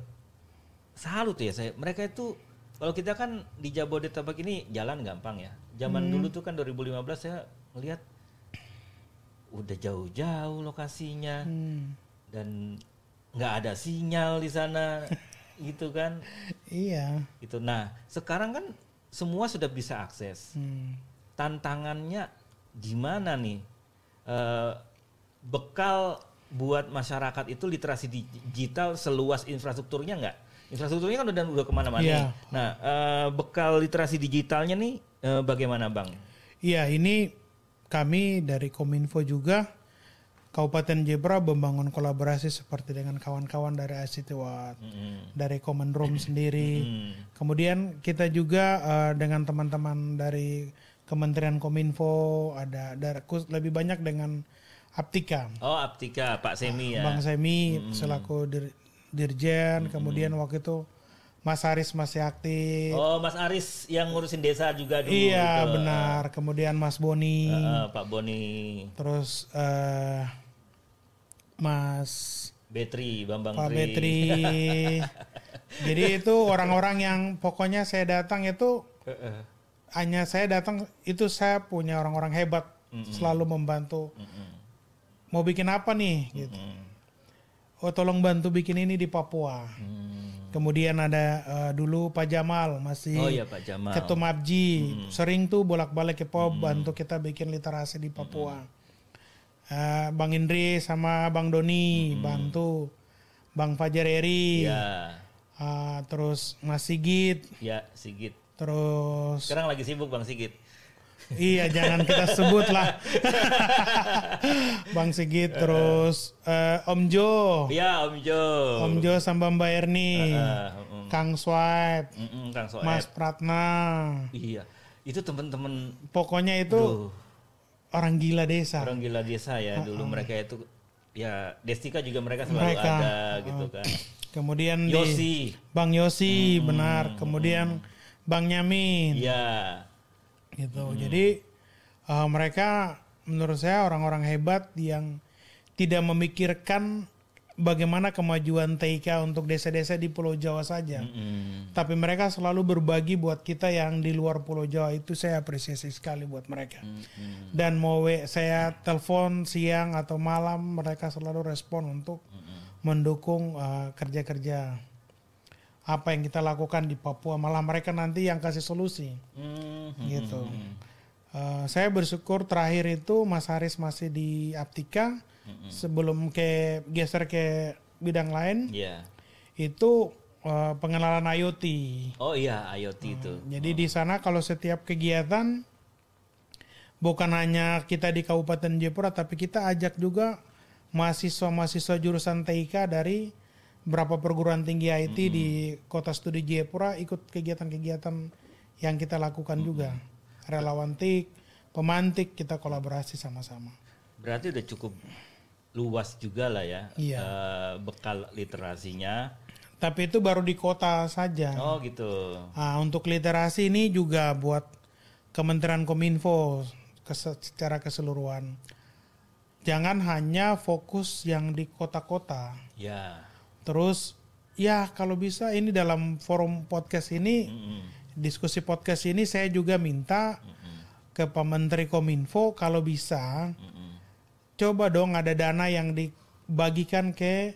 salut ya saya. Mereka itu kalau kita kan di Jabodetabek ini jalan gampang ya. Zaman dulu tuh kan 2015 saya melihat udah jauh-jauh lokasinya Hmm. dan nggak ada sinyal di sana [LAUGHS] gitu kan. Iya. Gitu. Nah, sekarang kan semua sudah bisa akses. Hmm. Tantangannya gimana nih? Eh, bekal buat masyarakat itu literasi digital seluas infrastrukturnya nggak? Infrastrukturnya kan udah udah ke mana-mana. Nih. Nah, eh, bekal literasi digitalnya nih eh, bagaimana bang? Iya, ini kami dari Kominfo juga Kabupaten Jebra membangun kolaborasi seperti dengan kawan-kawan dari ICT Watt, Mm-mm. dari Common Room sendiri. Hmm. Kemudian kita juga eh, dengan teman-teman dari Kementerian Kominfo, ada, kus- lebih banyak dengan Aptika. Oh, Aptika, Pak Semi ya. Bang Semi selaku dir- dirjen, kemudian waktu itu Mas Haris masih aktif. Oh, Mas Aris yang ngurusin desa juga dulu. iya, gitu. benar. Kemudian Mas Boni, Eh, Pak Boni, terus eh Mas Betri, Bambang Pak Tri. Betri. [LAUGHS] Jadi itu orang-orang yang pokoknya saya datang itu hanya saya datang itu saya punya orang-orang hebat selalu membantu. Mau bikin apa nih gitu. Oh tolong bantu bikin ini di Papua. Kemudian ada eh, dulu Pak Jamal masih Oh iya Pak Jamal. Ketum Abji sering tuh bolak-balik ke Pop bantu kita bikin literasi di Papua. Eh, Bang Indri sama Bang Doni bantu. Bang Fajar Eri, Ya, eh, terus Mas Sigit, ya Sigit. terus Sekarang lagi sibuk Bang Sigit. iya jangan kita [LAUGHS] sebut lah. Bang Sigit, terus eh, Om Jo, Iya Om Jo. Om Jo sama Mbak Erni, Ah, mm, Kang Swipe, mm, Kang Soeb. Mas Pratna. Iya. Itu teman-teman Pokoknya itu Duh, orang gila desa. orang gila desa ya dulu mereka itu ya Destika juga mereka selalu Mereka. ada gitu kan. Kemudian di Yosi. Bang Yosi benar, kemudian Bang Nyamin Iya. gitu. Jadi eh, mereka menurut saya orang-orang hebat yang tidak memikirkan bagaimana kemajuan TIK untuk desa-desa di Pulau Jawa saja. Mm. Tapi mereka selalu berbagi buat kita yang di luar Pulau Jawa itu saya apresiasi sekali buat mereka. Dan mau saya telepon siang atau malam mereka selalu respon untuk mendukung uh, kerja-kerja apa yang kita lakukan di Papua. Malah mereka nanti yang kasih solusi Mm. gitu. Uh, saya bersyukur terakhir itu Mas Haris masih di Aptika sebelum ke geser ke bidang lain Iya. itu uh, pengenalan IoT. Oh iya IoT itu. Jadi di sana kalau setiap kegiatan bukan hanya kita di Kabupaten Jayapura tapi kita ajak juga mahasiswa-mahasiswa jurusan TIK dari berapa perguruan tinggi IT di Kota Studi Jayapura ikut kegiatan-kegiatan yang kita lakukan juga. Relawan TIK, pemantik kita kolaborasi sama-sama. Berarti udah cukup luas juga lah ya Iya. eh, bekal literasinya. Tapi itu baru di kota saja. Oh gitu. Nah, untuk literasi ini juga buat Kementerian Kominfo kes- secara keseluruhan. Jangan hanya fokus yang di kota-kota. Ya. Terus ya kalau bisa ini dalam forum podcast ini Mm-mm. diskusi podcast ini saya juga minta ke Pak Menteri Kominfo kalau bisa Mm-mm. Coba dong ada dana yang dibagikan ke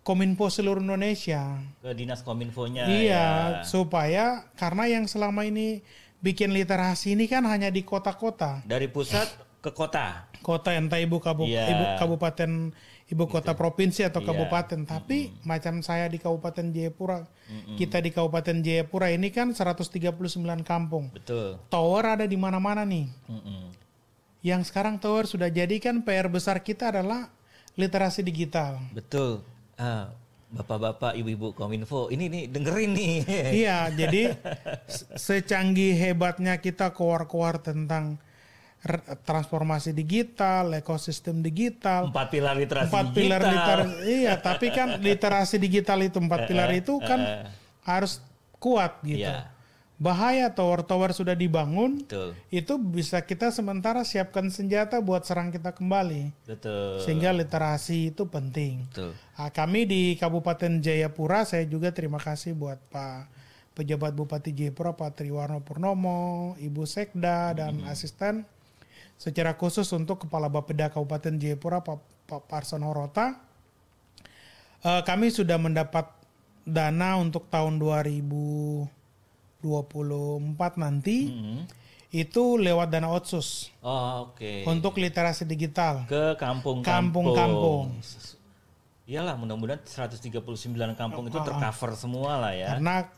Kominfo seluruh Indonesia. Ke dinas kominfonya. Iya, ya. supaya karena yang selama ini bikin literasi ini kan hanya di kota-kota. Dari pusat ke kota. Kota entah ibu, kabu- Iya. ibu kabupaten, ibu kota provinsi atau Iya. kabupaten. Tapi macam saya di Kabupaten Jayapura, kita di Kabupaten Jayapura ini kan 139 kampung. Betul. Tower ada di mana-mana nih. Mm-mm. Yang sekarang tower sudah jadi kan PR besar kita adalah literasi digital. Betul. Ah, Bapak-bapak, ibu-ibu kominfo, ini nih dengerin nih. [LAUGHS] Iya, jadi se- secanggih hebatnya kita keluar-keluar tentang transformasi digital, ekosistem digital, Empat pilar literasi empat pilar digital. literasi. Iya, tapi kan literasi digital itu empat [LAUGHS] pilar itu kan harus kuat gitu. Iya, Bahaya tower-tower sudah dibangun, betul. itu bisa kita sementara siapkan senjata buat serang kita kembali. Betul. Sehingga literasi itu penting. Betul. Ah, kami di Kabupaten Jayapura, saya juga terima kasih buat Pak pejabat Bupati Jayapura Pak Triwarno Purnomo, Ibu Sekda dan asisten. Secara khusus untuk Kepala Bapeda Kabupaten Jayapura Pak, Pak Parson Horota, Eh, kami sudah mendapat dana untuk tahun 2024 nanti Mm-mm. itu lewat dana otsus Oh, oke. untuk literasi digital. Ke kampung-kampung. Kampung-kampung. Iyalah, mudah-mudahan 139 kampung Ah, itu tercover semua lah ya. Karena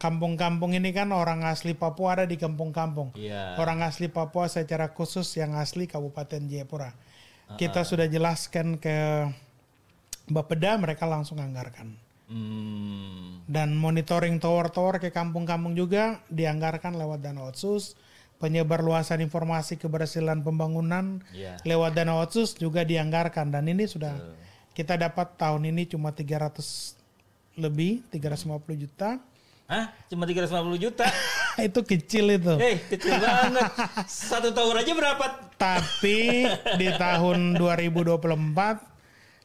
kampung-kampung ini kan orang asli Papua ada di kampung-kampung. Iya. Orang asli Papua secara khusus yang asli Kabupaten Jayapura. Kita sudah jelaskan ke Bapeda, mereka langsung anggarkan. Hmm. Dan monitoring tower-tower ke kampung-kampung juga dianggarkan lewat dana otsus. penyebar luasan informasi keberhasilan pembangunan Iya. lewat dana otsus juga dianggarkan dan ini sudah kita dapat tahun ini cuma 300 lebih 350 juta Hah? Cuma 350 juta? [LAUGHS] itu kecil itu Hei, kecil banget. Satu tahun aja berapa? tapi di tahun 2024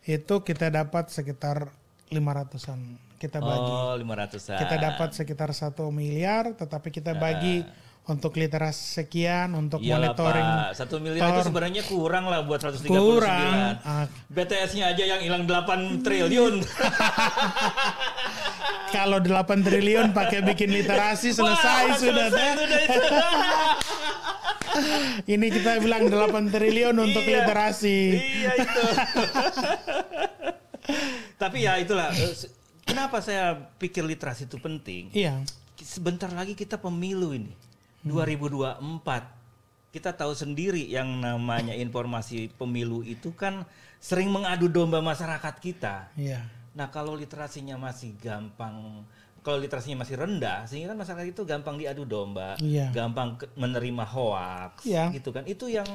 itu kita dapat sekitar 500-an kita bagi Oh, 500-an. kita dapat sekitar satu miliar tetapi kita bagi untuk literasi sekian untuk Nah. Iyalah, monitoring Pak. Satu miliar itu sebenarnya kurang lah buat 139. kurang Ah, BTS-nya aja yang hilang 8 triliun. [LAUGHS] kalau 8 triliun pakai bikin literasi selesai Wah, sudah selesai sudah itu. [LAUGHS] ini kita bilang 8 triliun untuk Iya. literasi Iya itu. [LAUGHS] Tapi ya itulah. eh, Kenapa saya pikir literasi itu penting? iya Sebentar lagi kita pemilu ini. 2024. Kita tahu sendiri yang namanya informasi pemilu itu kan sering mengadu domba masyarakat kita. iya Nah, kalau literasinya masih gampang kalau literasinya masih rendah, sehingga kan masyarakat itu gampang diadu domba, Iya. gampang menerima hoax, Iya. gitu kan. Itu yang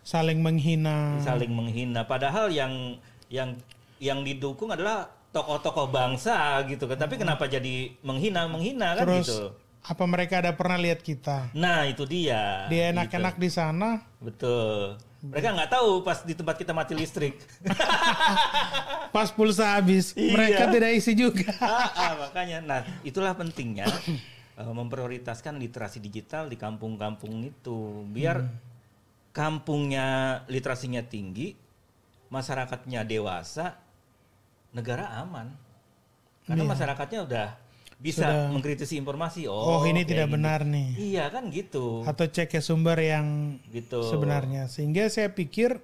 saling menghina saling menghina padahal yang yang yang didukung adalah tokoh-tokoh bangsa gitu kan. Tapi kenapa jadi menghina menghina kan terus gitu? apa mereka ada pernah lihat kita? Nah itu dia. Dia enak-enak di sana? Gitu. betul. Mereka nggak tahu pas di tempat kita mati listrik. [LAUGHS] Pas pulsa habis. Iya. mereka tidak isi juga. [LAUGHS] Ah, ah, makanya. Nah itulah pentingnya eh, memprioritaskan literasi digital di kampung-kampung itu. Biar Hmm. kampungnya literasinya tinggi masyarakatnya dewasa negara aman. Karena masyarakatnya udah bisa Iya. Sudah. mengkritisi informasi oh oh, ini tidak gini. benar nih. Iya kan gitu. Atau cek ke sumber yang gitu. sebenarnya. Sehingga saya pikir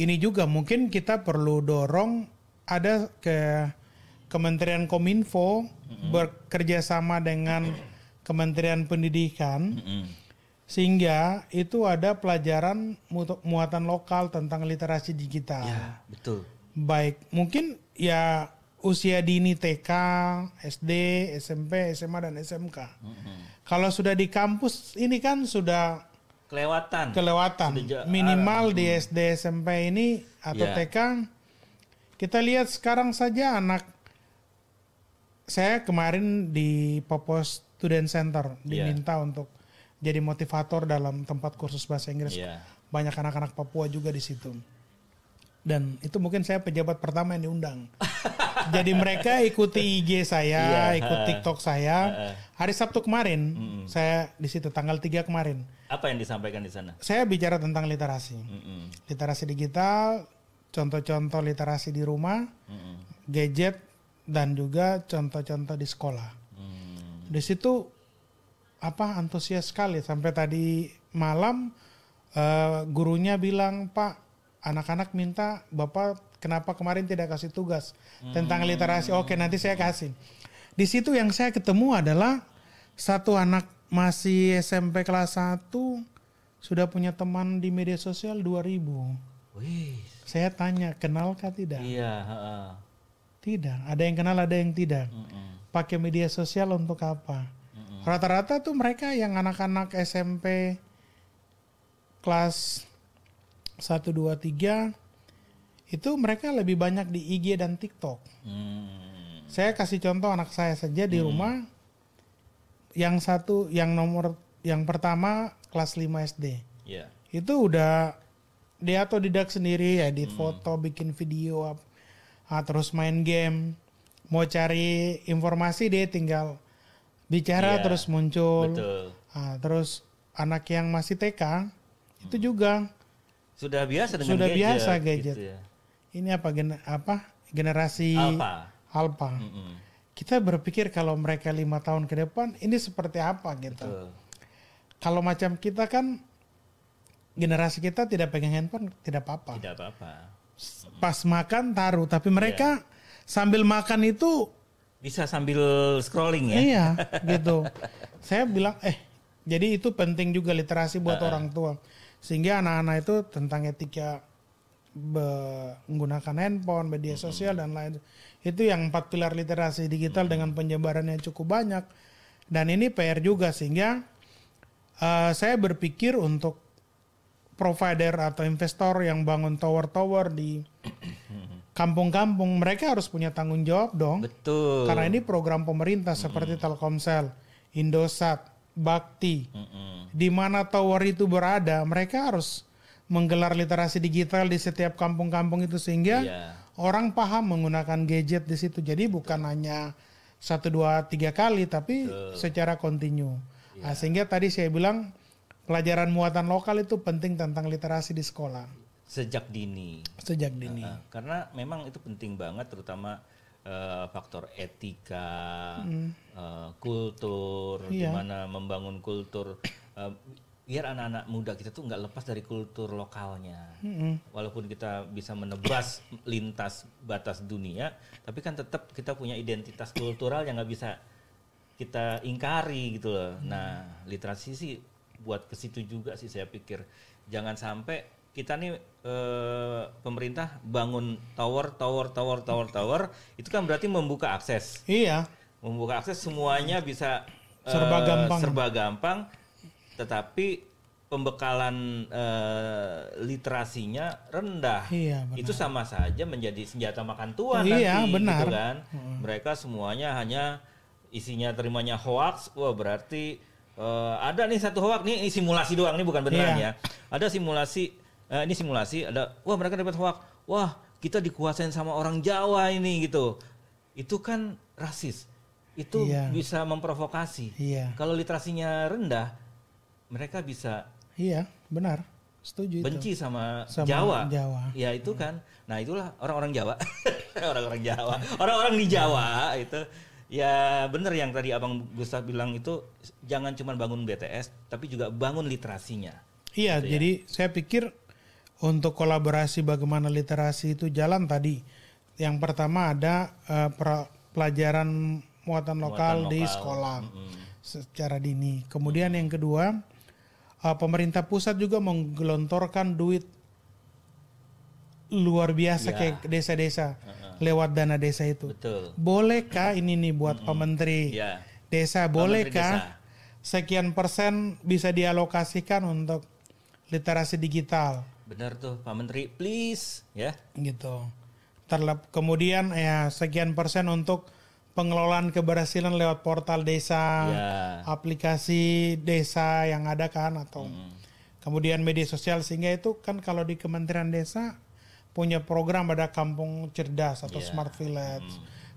ini juga mungkin kita perlu dorong ada ke Kementerian Kominfo bekerja sama dengan Kementerian Pendidikan. Mm-mm. sehingga itu ada pelajaran muatan lokal tentang literasi digital. Ya betul baik mungkin ya usia dini TK, SD, SMP, SMA dan SMK. Kalau sudah di kampus ini kan sudah kelewatan kelewatan. Sudah Minimal di SD, SMP ini atau Ya. TK kita lihat sekarang saja anak saya kemarin di Popos Student Center diminta untuk jadi motivator dalam tempat kursus bahasa Inggris Iya. banyak anak-anak Papua juga di situ. Dan itu mungkin saya pejabat pertama yang diundang. [LAUGHS] Jadi mereka ikuti IG saya, Iya, ikut. TikTok saya. Hari Sabtu kemarin saya di situ tanggal 3 kemarin. apa yang disampaikan di sana Saya bicara tentang literasi. Mm-mm. Literasi digital, contoh-contoh literasi di rumah, Mm-mm. gadget dan juga contoh-contoh di sekolah. Hmm. Di situ apa antusias sekali sampai tadi malam eh, gurunya bilang Pak anak-anak minta Bapak kenapa kemarin tidak kasih tugas? Tentang literasi. Oke nanti saya kasih. Di situ yang saya ketemu adalah satu anak masih SMP kelas 1 sudah punya teman di media sosial 2000 Wih, saya tanya kenalkah tidak? Iya, heeh. tidak. Ada yang kenal ada yang tidak. Mm-mm. pakai media sosial untuk apa? Rata-rata tuh mereka yang anak-anak SMP kelas 1 2 3 itu mereka lebih banyak di IG dan TikTok. Hmm. Saya kasih contoh anak saya saja di rumah yang satu yang nomor yang pertama kelas 5 SD. Iya. Itu udah dia otodidak sendiri edit foto, bikin video ah, terus main game. Mau cari informasi dia tinggal bicara Iya, terus muncul. Betul. Ah, terus anak yang masih TK itu juga Sudah biasa dengan Sudah gadget. biasa gadget. Gitu ya. ini apa gen- apa generasi Alpha. alpha. Mm-mm. Kita berpikir kalau mereka lima tahun ke depan ini seperti apa gitu. Betul. Kalau macam kita kan generasi kita tidak pegang handphone tidak apa-apa. Tidak apa-apa. Pas makan taruh, tapi mereka sambil makan itu Bisa sambil scrolling ya. iya [LAUGHS] gitu. Saya bilang eh jadi itu penting juga literasi buat orang tua sehingga anak-anak itu tentang etika menggunakan handphone, media sosial dan lain itu yang empat pilar literasi digital dengan penyebaran yang cukup banyak dan ini PR juga sehingga eh, saya berpikir untuk provider atau investor yang bangun tower-tower di [COUGHS] kampung-kampung, mereka harus punya tanggung jawab dong. Betul. Karena ini program pemerintah seperti Telkomsel, Indosat, Bakti, Mm-mm. di mana tower itu berada, mereka harus menggelar literasi digital di setiap kampung-kampung itu sehingga Iya. orang paham menggunakan gadget di situ. Jadi bukan hanya satu dua tiga kali, tapi secara kontinu. Nah, sehingga tadi saya bilang pelajaran muatan lokal itu penting tentang literasi di sekolah Sejak dini. sejak dini. Nah, karena memang itu penting banget terutama eh, faktor etika, eh, kultur, Iya. gimana membangun kultur eh, biar anak-anak muda kita tuh nggak lepas dari kultur lokalnya. Mm-mm. Walaupun kita bisa menebas lintas batas dunia, tapi kan tetap kita punya identitas kultural yang nggak bisa kita ingkari gitu loh. Nah, literasi sih buat ke situ juga sih saya pikir. Jangan sampai kita nih eh, pemerintah bangun tower, tower, tower, tower, tower, itu kan berarti membuka akses. Iya, Membuka akses semuanya bisa eh, Serba gampang. serba gampang, tetapi pembekalan eh, literasinya rendah. iya benar. Itu sama saja menjadi senjata makan tuan Iya, nanti, benar. gitu kan. Mereka semuanya hanya isinya terimanya hoax, wah berarti eh, ada nih satu hoax nih ini simulasi doang nih bukan beneran Iya. ya. Ada simulasi eh, ini simulasi ada wah mereka dapat hoax. Wah, kita dikuasain sama orang Jawa ini gitu. Itu kan rasis. Itu Iya. bisa memprovokasi. Iya, Kalau literasinya rendah, mereka bisa iya benar, setuju itu. benci sama, Sama Jawa. Jawa. Ya itu kan. Nah itulah orang-orang Jawa, [LAUGHS] orang-orang Jawa, orang-orang di Jawa itu ya bener yang tadi abang Gustaf bilang itu jangan cuma bangun BTS, tapi juga bangun literasinya. Iya, Gitu ya. jadi saya pikir untuk kolaborasi bagaimana literasi itu jalan tadi. Yang pertama ada pra- pelajaran muatan lokal, di lokal. sekolah Mm-mm. secara dini. Kemudian yang kedua, eh, pemerintah pusat juga menggelontorkan duit luar biasa Ya. kayak desa-desa lewat dana desa itu. Betul. Bolehkah ini nih buat Pak Menteri Ya. desa bolehkah Desa. sekian persen bisa dialokasikan untuk literasi digital Benar tuh Pak Menteri, please ya. gitu. Terlep, kemudian ya sekian persen untuk pengelolaan keberhasilan lewat portal desa, Ya. aplikasi desa yang ada kan atau Mm. kemudian media sosial sehingga itu kan kalau di Kementerian Desa punya program ada kampung cerdas atau Ya. smart village.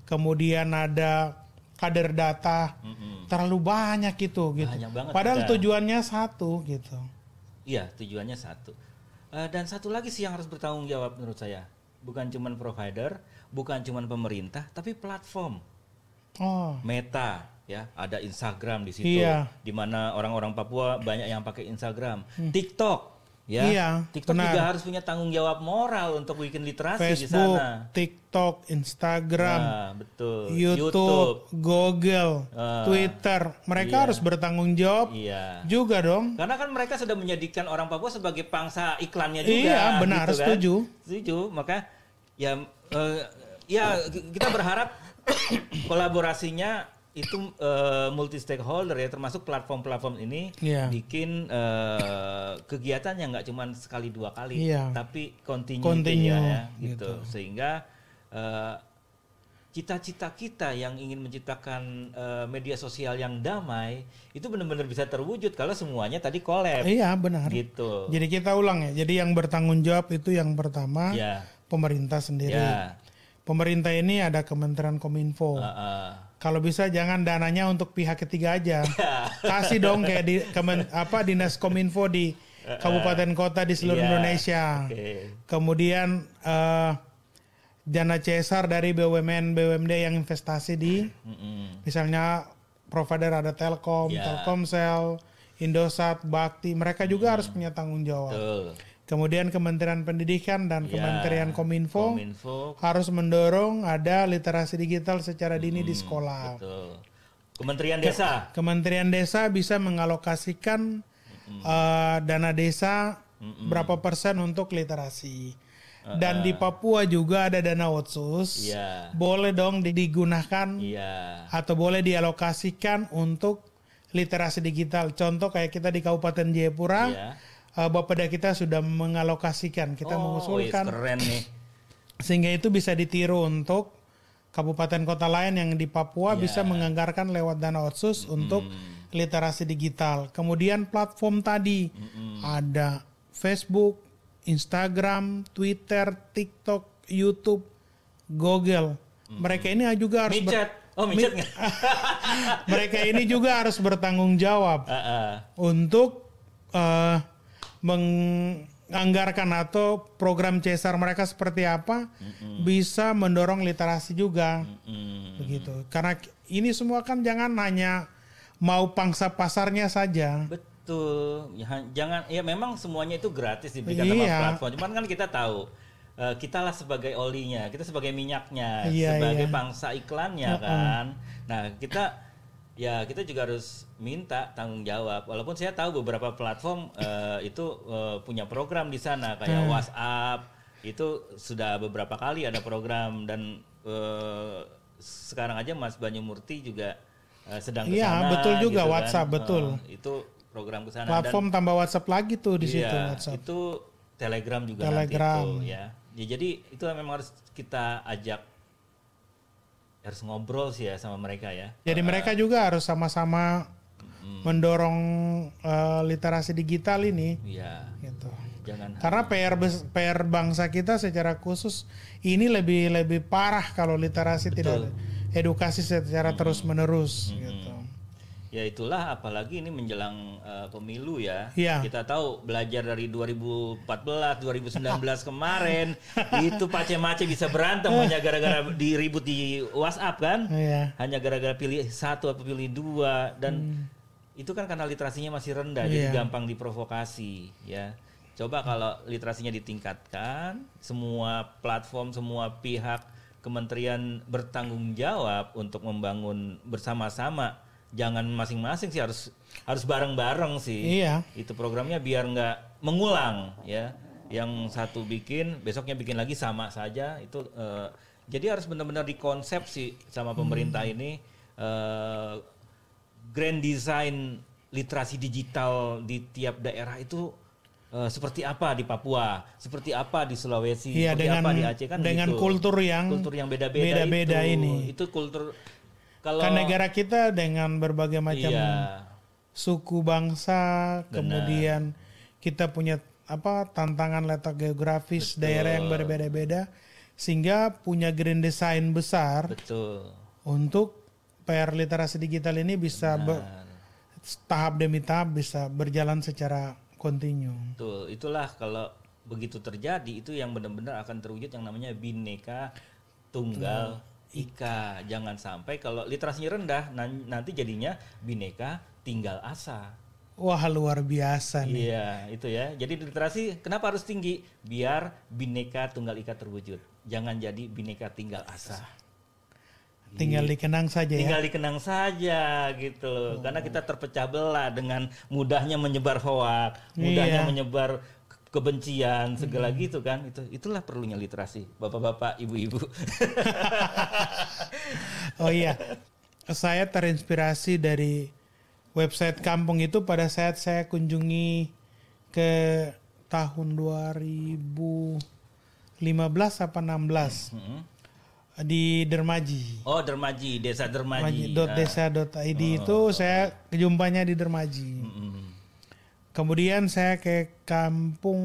Kemudian ada kader data Mm-mm. terlalu banyak itu gitu. Banyak banget Padahal ada. tujuannya satu gitu. Iya, tujuannya satu. Eh, dan satu lagi sih yang harus bertanggung jawab menurut saya. Bukan cuman provider, bukan cuman pemerintah, tapi platform. Oh, Meta ya ada Instagram di situ Iya. di mana orang-orang Papua banyak yang pakai Instagram TikTok ya. Iya, TikTok benar. juga harus punya tanggung jawab moral untuk bikin literasi di Facebook, sana TikTok, Instagram, Nah, betul YouTube, Google, Ah, Twitter, mereka iya. harus bertanggung jawab iya juga dong. karena kan mereka sudah menjadikan orang Papua sebagai pangsa iklannya juga Iya, benar, gitu kan. setuju. setuju maka ya eh, ya kita berharap [COUGHS] kolaborasinya itu multi stakeholder ya termasuk platform-platform ini Iya. bikin eh, kegiatan yang nggak cuma sekali dua kali Iya. tapi continue, Continue, ya gitu. gitu sehingga eh, cita-cita kita yang ingin menciptakan eh, media sosial yang damai itu benar-benar bisa terwujud kalau semuanya tadi collab Iya, benar. gitu Jadi kita ulang ya. Jadi yang bertanggung jawab itu yang pertama ya pemerintah sendiri. ya Pemerintah ini ada Kementerian Kominfo. uh, uh. Kalau bisa jangan dananya untuk pihak ketiga aja. [LAUGHS] Kasih dong kayak di kemen, apa dinas Kominfo di kabupaten kota di seluruh Iya. Indonesia. Oke. Kemudian eh, dana CSR dari BUMN BUMD yang investasi di Mm-mm. misalnya provider ada Telkom, Ya. Telkomsel, Indosat, Bakti, mereka juga harus punya tanggung jawab. Betul. Kemudian Kementerian Pendidikan dan Ya. Kementerian Kominfo Kominfo. harus mendorong ada literasi digital secara dini di sekolah. Betul. Kementerian Desa. Kementerian Desa bisa mengalokasikan eh, dana desa berapa persen untuk literasi. Dan di Papua juga ada dana otsus. Iya. Boleh dong di- digunakan Iya. atau boleh dialokasikan untuk literasi digital. Contoh kayak kita di Kabupaten Jayapura, Iya. Uh, Bapeda kita sudah mengalokasikan, kita Oh, mengusulkan wih, keren nih. sehingga itu bisa ditiru untuk kabupaten kota lain yang di Papua Iya. bisa menganggarkan lewat dana otsus untuk literasi digital. Kemudian platform tadi ada Facebook, Instagram, Twitter, TikTok, YouTube, Google. Mereka ini juga harus. Oh, micet nggak? [LAUGHS] mereka ini juga harus bertanggung jawab [LAUGHS] Ah, ah. untuk eh, menganggarkan atau program CSR mereka seperti apa bisa mendorong literasi juga Mm. begitu karena ini semua kan jangan hanya mau pangsa pasarnya saja Betul. Ya, jangan ya memang semuanya itu gratis diberikan sama Iya. platform. Cuman kan kita tahu eh, kita lah sebagai olinya, kita sebagai minyaknya, Iya, sebagai iya. pangsa iklannya kan. Nah, kita ya kita juga harus minta tanggung jawab. Walaupun saya tahu beberapa platform eh, itu eh, punya program di sana kayak WhatsApp itu sudah beberapa kali ada program dan eh, sekarang aja Mas Banyumurti juga eh, sedang ke Iya, betul juga gitu kan. WhatsApp, betul. Eh, itu program ke sana platform tambah WhatsApp lagi tuh di dan situ iya, WhatsApp itu Telegram juga Telegram. nanti itu ya. Ya, jadi itu memang harus kita ajak harus ngobrol sih ya sama mereka ya. jadi mereka juga harus sama-sama mendorong eh, literasi digital ini. Iya, gitu. Jangan Karena PR PR bangsa kita secara khusus ini lebih lebih parah kalau literasi tidak ada. edukasi secara terus menerus gitu. Ya itulah apalagi ini menjelang uh, pemilu ya. Iya. Kita tahu belajar dari 2014, 2019 [LAUGHS] kemarin itu Pace Mace bisa berantem hanya gara-gara diribut di WhatsApp kan? Iya. Hanya gara-gara pilih satu atau pilih dua dan itu kan karena literasinya masih rendah Hmm. jadi Iya. gampang diprovokasi ya. Coba kalau literasinya ditingkatkan, semua platform, semua pihak kementerian bertanggung jawab untuk membangun bersama-sama. Jangan masing-masing sih harus harus bareng-bareng sih. Iya. Itu programnya biar nggak mengulang ya. Yang satu bikin, besoknya bikin lagi sama saja. Itu eh, jadi harus benar-benar dikonsep sih sama pemerintah ini eh, grand design literasi digital di tiap daerah itu eh, seperti apa di Papua, seperti apa di Sulawesi, Iya seperti dengan apa di Aceh kan dengan gitu. kultur yang kultur yang beda-beda beda-beda itu. ini. Itu kultur kalau Kan negara kita dengan berbagai macam iya, suku bangsa, Benar. kemudian kita punya apa tantangan letak geografis daerah yang berbeda-beda sehingga punya grand design besar betul. untuk PR literasi digital ini bisa be- Nah, tahap demi tahap bisa berjalan secara kontinu. Betul, itulah kalau begitu terjadi itu yang benar-benar akan terwujud yang namanya bineka tunggal ika. Jangan sampai kalau literasinya rendah nan- nanti jadinya bineka tinggal asa. Wah luar biasa nih. Iya, itu ya. Jadi literasi kenapa harus tinggi? Biar bineka tunggal ika terwujud. Jangan jadi bineka tinggal asa. Tinggal dikenang saja ya. Tinggal dikenang saja gitu loh. Karena kita terpecah belah dengan mudahnya menyebar hoak, mudahnya Iya. menyebar kebencian segala gitu kan. Itu itulah perlunya literasi. Bapak-bapak, ibu-ibu. [LAUGHS] Oh iya, saya terinspirasi dari website kampung itu pada saat saya kunjungi ke tahun 2015 apa 16 Mm-mm. di Dermaji. oh, Dermaji, Desa Dermaji. Ah. Desa.id itu saya kejumpanya di Dermaji. Mm-mm. Kemudian saya ke kampung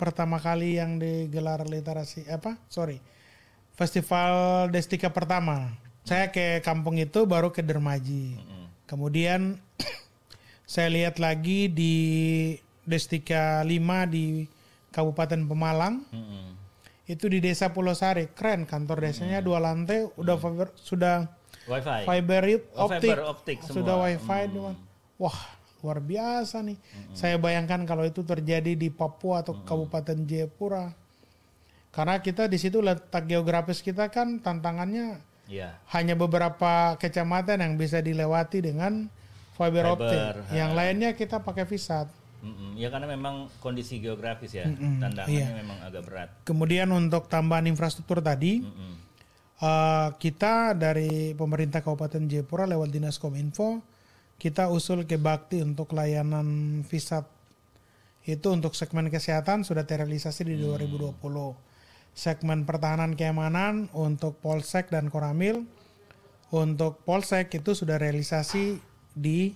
pertama kali yang digelar literasi apa? Sorry, festival Destika pertama. Saya ke kampung itu baru ke Dermaji. Kemudian [CLEARS THROAT] saya lihat lagi di Destika 5 di Kabupaten Pemalang. Itu di Desa Pulau Sari. Keren kantor desanya dua lantai udah fiber, sudah Wifi. fiber Oh, optik. fiber optik semua. Sudah wifi doang. Wah, luar biasa nih. Saya bayangkan kalau itu terjadi di Papua atau Kabupaten Jayapura. Karena kita di situ letak geografis kita kan tantangannya Iya. hanya beberapa kecamatan yang bisa dilewati dengan fiber, Fiber, optik. ha. Yang lainnya kita pakai visat. Mm-mm. Ya karena memang kondisi geografis ya, Mm-mm, tantangannya iya. memang agak berat. Kemudian untuk tambahan infrastruktur tadi, Mm-mm. eh, kita dari pemerintah Kabupaten Jayapura lewat Dinas Kominfo kita usul ke Bakti untuk layanan visat itu untuk segmen kesehatan sudah terrealisasi di 2020 segmen pertahanan keamanan untuk Polsek dan Koramil. Untuk Polsek itu sudah realisasi di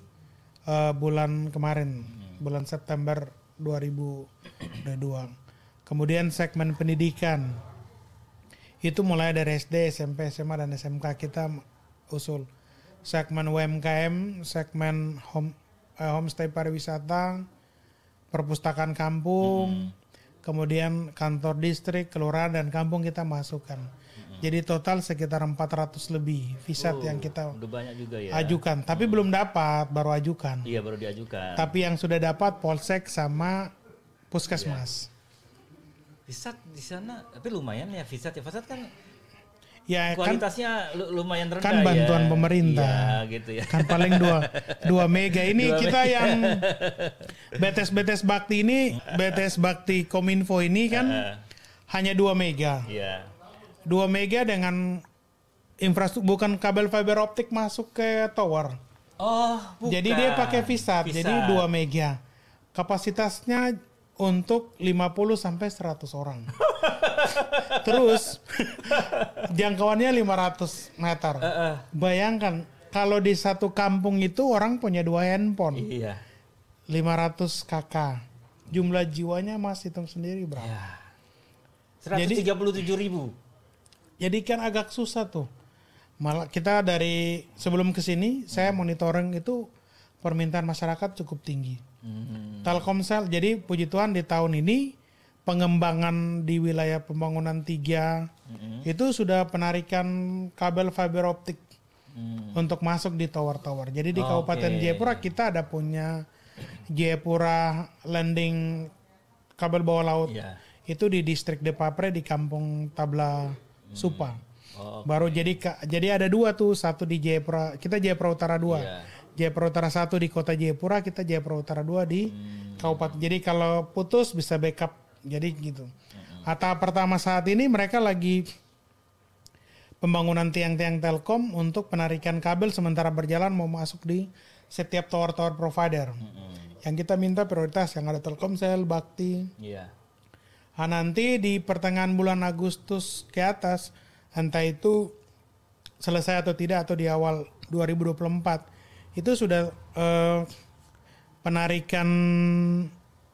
uh, bulan kemarin bulan September 2022 kemudian segmen pendidikan. Itu mulai dari SD, SMP, SMA dan SMK kita usul segmen UMKM, segmen home uh, homestay pariwisata, perpustakaan kampung, hmm. kemudian kantor distrik, kelurahan dan kampung kita masukkan. Hmm. Jadi total sekitar 400 lebih visat oh, yang kita banyak juga ya. ajukan, tapi hmm. belum dapat, baru ajukan. Iya, baru diajukan. Tapi yang sudah dapat Polsek sama Puskesmas. Ya. Visat di sana, tapi lumayan ya visat ya. Visat kan ya kan kualitasnya kan, lumayan rendah kan bantuan ya. pemerintah ya, gitu ya. kan paling dua [LAUGHS] dua mega ini dua kita mega. yang BTS BTS Bakti ini BTS Bakti Kominfo ini kan uh, hanya dua mega ya. dua mega dengan infrastruktur bukan kabel fiber optik masuk ke tower oh bukan. jadi dia pakai visat jadi dua mega kapasitasnya untuk 50 sampai 100 orang. Terus jangkauannya 500 meter. Uh, uh. Bayangkan kalau di satu kampung itu orang punya dua handphone. Iya. 500 KK. Jumlah jiwanya Mas hitung sendiri berapa? Ya. 137 jadi, ribu. Jadi kan agak susah tuh. Malah kita dari sebelum ke sini saya monitoring itu permintaan masyarakat cukup tinggi Hmm. Telkomsel jadi puji Tuhan di tahun ini pengembangan di wilayah pembangunan tiga hmm. itu sudah penarikan kabel fiber optik hmm. untuk masuk di tower-tower. Jadi di oh, Kabupaten okay. Jayapura kita ada punya Jayapura landing kabel bawah laut. Yeah. Itu di distrik Depapre di Kampung Tabla hmm. Supa. Oh, okay. Baru jadi jadi ada dua tuh, satu di Jayapura, kita Jayapura Utara dua. Yeah Jayapura Utara 1 di kota Jayapura, kita Jayapura Utara 2 di hmm. kabupaten. Jadi kalau putus bisa backup. Jadi gitu. Hmm. Atau pertama saat ini mereka lagi pembangunan tiang-tiang Telkom untuk penarikan kabel sementara berjalan mau masuk di setiap tower-tower provider. Hmm. Yang kita minta prioritas yang ada Telkomsel, Bakti. Yeah. Nah, nanti di pertengahan bulan Agustus ke atas, entah itu selesai atau tidak atau di awal 2024 itu sudah uh, penarikan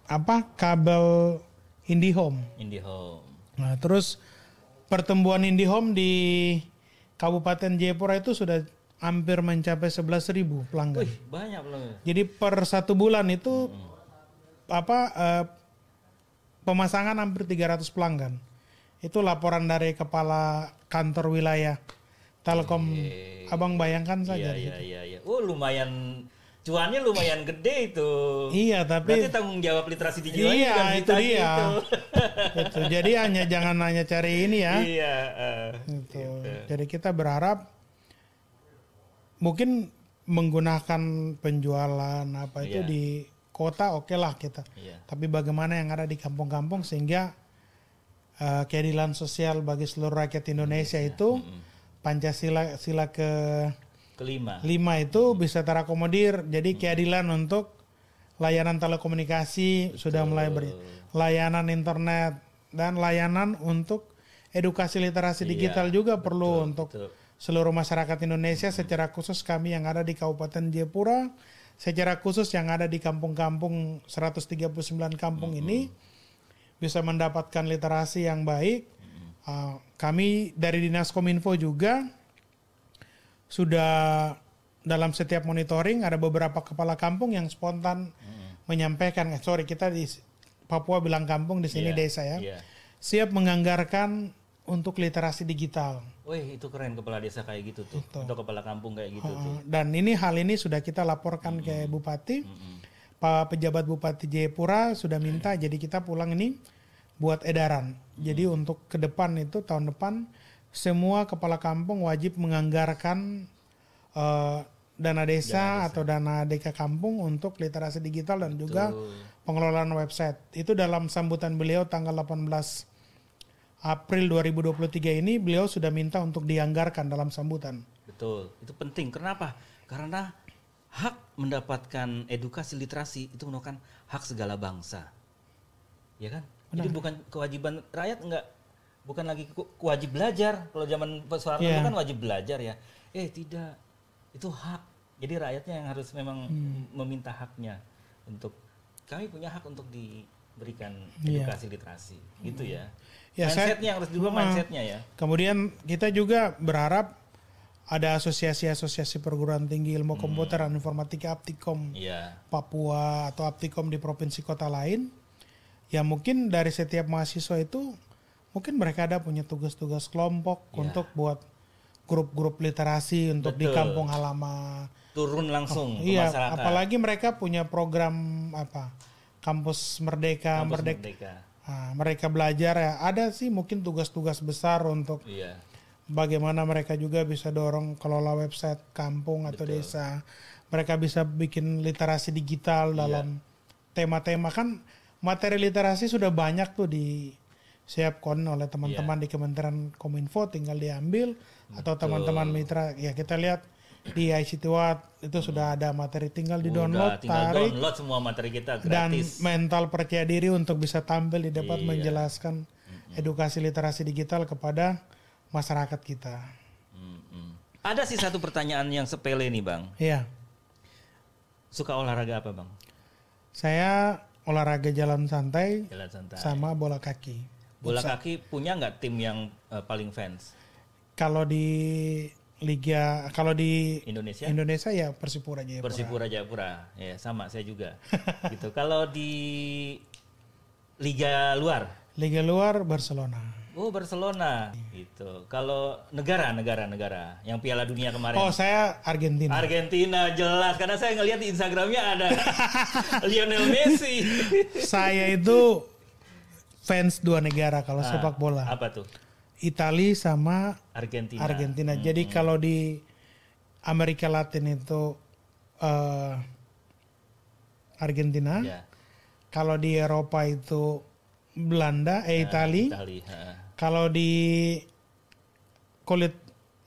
apa kabel IndiHome. IndiHome. Nah, terus pertumbuhan IndiHome di Kabupaten Jayapura itu sudah hampir mencapai 11.000 pelanggan. Wih, banyak pelanggan. Jadi per satu bulan itu hmm. apa uh, pemasangan hampir 300 pelanggan. Itu laporan dari kepala kantor wilayah Telkom. Eee. Abang bayangkan saja. Iya, iya, iya, iya. Oh, lumayan cuannya lumayan gede itu. Iya, tapi berarti tanggung jawab literasi digital Iya, itu dia. Itu. [LAUGHS] itu. Jadi hanya jangan hanya cari ini ya. Iya, uh, gitu. gitu. Jadi kita berharap mungkin menggunakan penjualan apa itu iya. di kota oke okay lah kita. Iya. Tapi bagaimana yang ada di kampung-kampung sehingga uh, keadilan sosial bagi seluruh rakyat Indonesia iya. itu mm -hmm Pancasila sila ke kelima lima itu bisa terakomodir jadi keadilan untuk layanan telekomunikasi betul. sudah mulai ber layanan internet dan layanan untuk edukasi literasi iya, digital juga betul, perlu untuk betul. seluruh masyarakat Indonesia secara khusus kami yang ada di Kabupaten Jayapura secara khusus yang ada di kampung-kampung 139 kampung mm -hmm. ini bisa mendapatkan literasi yang baik Uh, kami dari Dinas Kominfo juga sudah dalam setiap monitoring ada beberapa kepala kampung yang spontan hmm. menyampaikan, eh, sorry kita di Papua bilang kampung di sini yeah, desa ya, yeah. siap menganggarkan untuk literasi digital. Wih itu keren kepala desa kayak gitu tuh, itu. untuk kepala kampung kayak gitu uh, tuh. Dan ini hal ini sudah kita laporkan hmm. ke Bupati, hmm. Pak pejabat Bupati Jayapura sudah minta, hmm. jadi kita pulang ini buat edaran. Jadi hmm. untuk ke depan itu tahun depan semua kepala kampung wajib menganggarkan uh, dana desa, desa atau dana deka kampung untuk literasi digital dan Betul. juga pengelolaan website. Itu dalam sambutan beliau tanggal 18 April 2023 ini beliau sudah minta untuk dianggarkan dalam sambutan. Betul, itu penting. Kenapa? Karena hak mendapatkan edukasi literasi itu merupakan hak segala bangsa. Ya kan? Jadi bukan kewajiban rakyat enggak bukan lagi ke- wajib belajar. Kalau zaman Soeharto itu kan wajib belajar ya. Eh tidak. Itu hak. Jadi rakyatnya yang harus memang Hmm. meminta haknya untuk kami punya hak untuk diberikan Iya. edukasi literasi. Gitu ya. Ya, mindsetnya harus diubah Ah. mindsetnya ya. Kemudian kita juga berharap ada asosiasi-asosiasi perguruan tinggi ilmu komputer dan informatika Aptikom Iya. Papua atau Aptikom di provinsi kota lain. Ya mungkin dari setiap mahasiswa itu mungkin mereka ada punya tugas-tugas kelompok Ya. untuk buat grup-grup literasi untuk di Betul. kampung halaman. Turun langsung ke Iya, masyarakat. apalagi mereka punya program apa? Kampus Merdeka, Kampus Merdeka. Merdeka. Nah, mereka belajar ya. Ada sih mungkin tugas-tugas besar untuk Iya. bagaimana mereka juga bisa dorong kelola website kampung atau desa. Mereka bisa bikin literasi digital Iya. dalam tema-tema kan materi literasi sudah banyak tuh di siapkan oleh teman-teman Iya. di Kementerian Kominfo tinggal diambil atau teman-teman mitra ya kita lihat di ICT Watt itu sudah ada materi tinggal di Udah, download tinggal tarik download semua materi kita dan gratis. mental percaya diri untuk bisa tampil di depan Iya. menjelaskan edukasi literasi digital kepada masyarakat kita. Ada sih satu pertanyaan yang sepele nih bang. Iya, Suka olahraga apa bang? saya olahraga jalan santai Jalan santai. sama bola kaki. Bola kaki punya nggak tim yang eh, paling fans Kalau di liga, kalau di Indonesia? Indonesia ya Persipura Jayapura. Persipura Jayapura. Ya sama saya juga. [LAUGHS] gitu. Kalau di liga luar, Liga luar Barcelona. Oh Barcelona. Gitu. Kalau negara, negara, negara yang Piala Dunia kemarin. Oh saya Argentina. Argentina jelas karena saya ngelihat di Instagramnya ada [LAUGHS] Lionel Messi. saya itu fans dua negara kalau Ah, sepak bola. Apa tuh? Italia sama Argentina. Argentina. Jadi kalau di Amerika Latin itu eh, Argentina, Ya. kalau di Eropa itu Belanda, eh Itali, Itali. ha. Kalau di kulit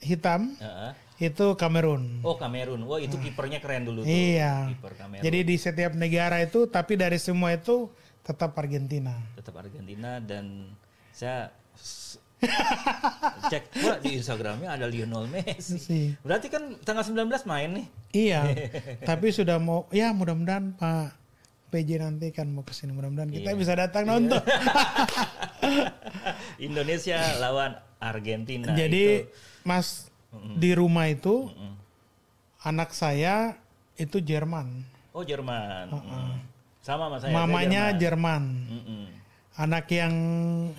hitam Ha. itu Kamerun. Oh Kamerun. Wah itu kipernya keren dulu tuh. Iya. Kiper Kamerun. Jadi di setiap negara itu, tapi dari semua itu tetap Argentina. Tetap Argentina dan saya [LAUGHS] cek wah di Instagramnya ada Lionel Messi. Sih. Berarti kan tanggal 19 main nih. Iya, [LAUGHS] tapi sudah mau, ya mudah-mudahan Pak PJ nanti kan mau ke sini mudah-mudahan kita bisa datang nonton. [LAUGHS] Indonesia lawan Argentina. Jadi itu. Mas di rumah itu anak saya itu Jerman, oh Jerman. Mm. Sama mas saya. saya mamanya Jerman. Jerman, Mm-mm. anak yang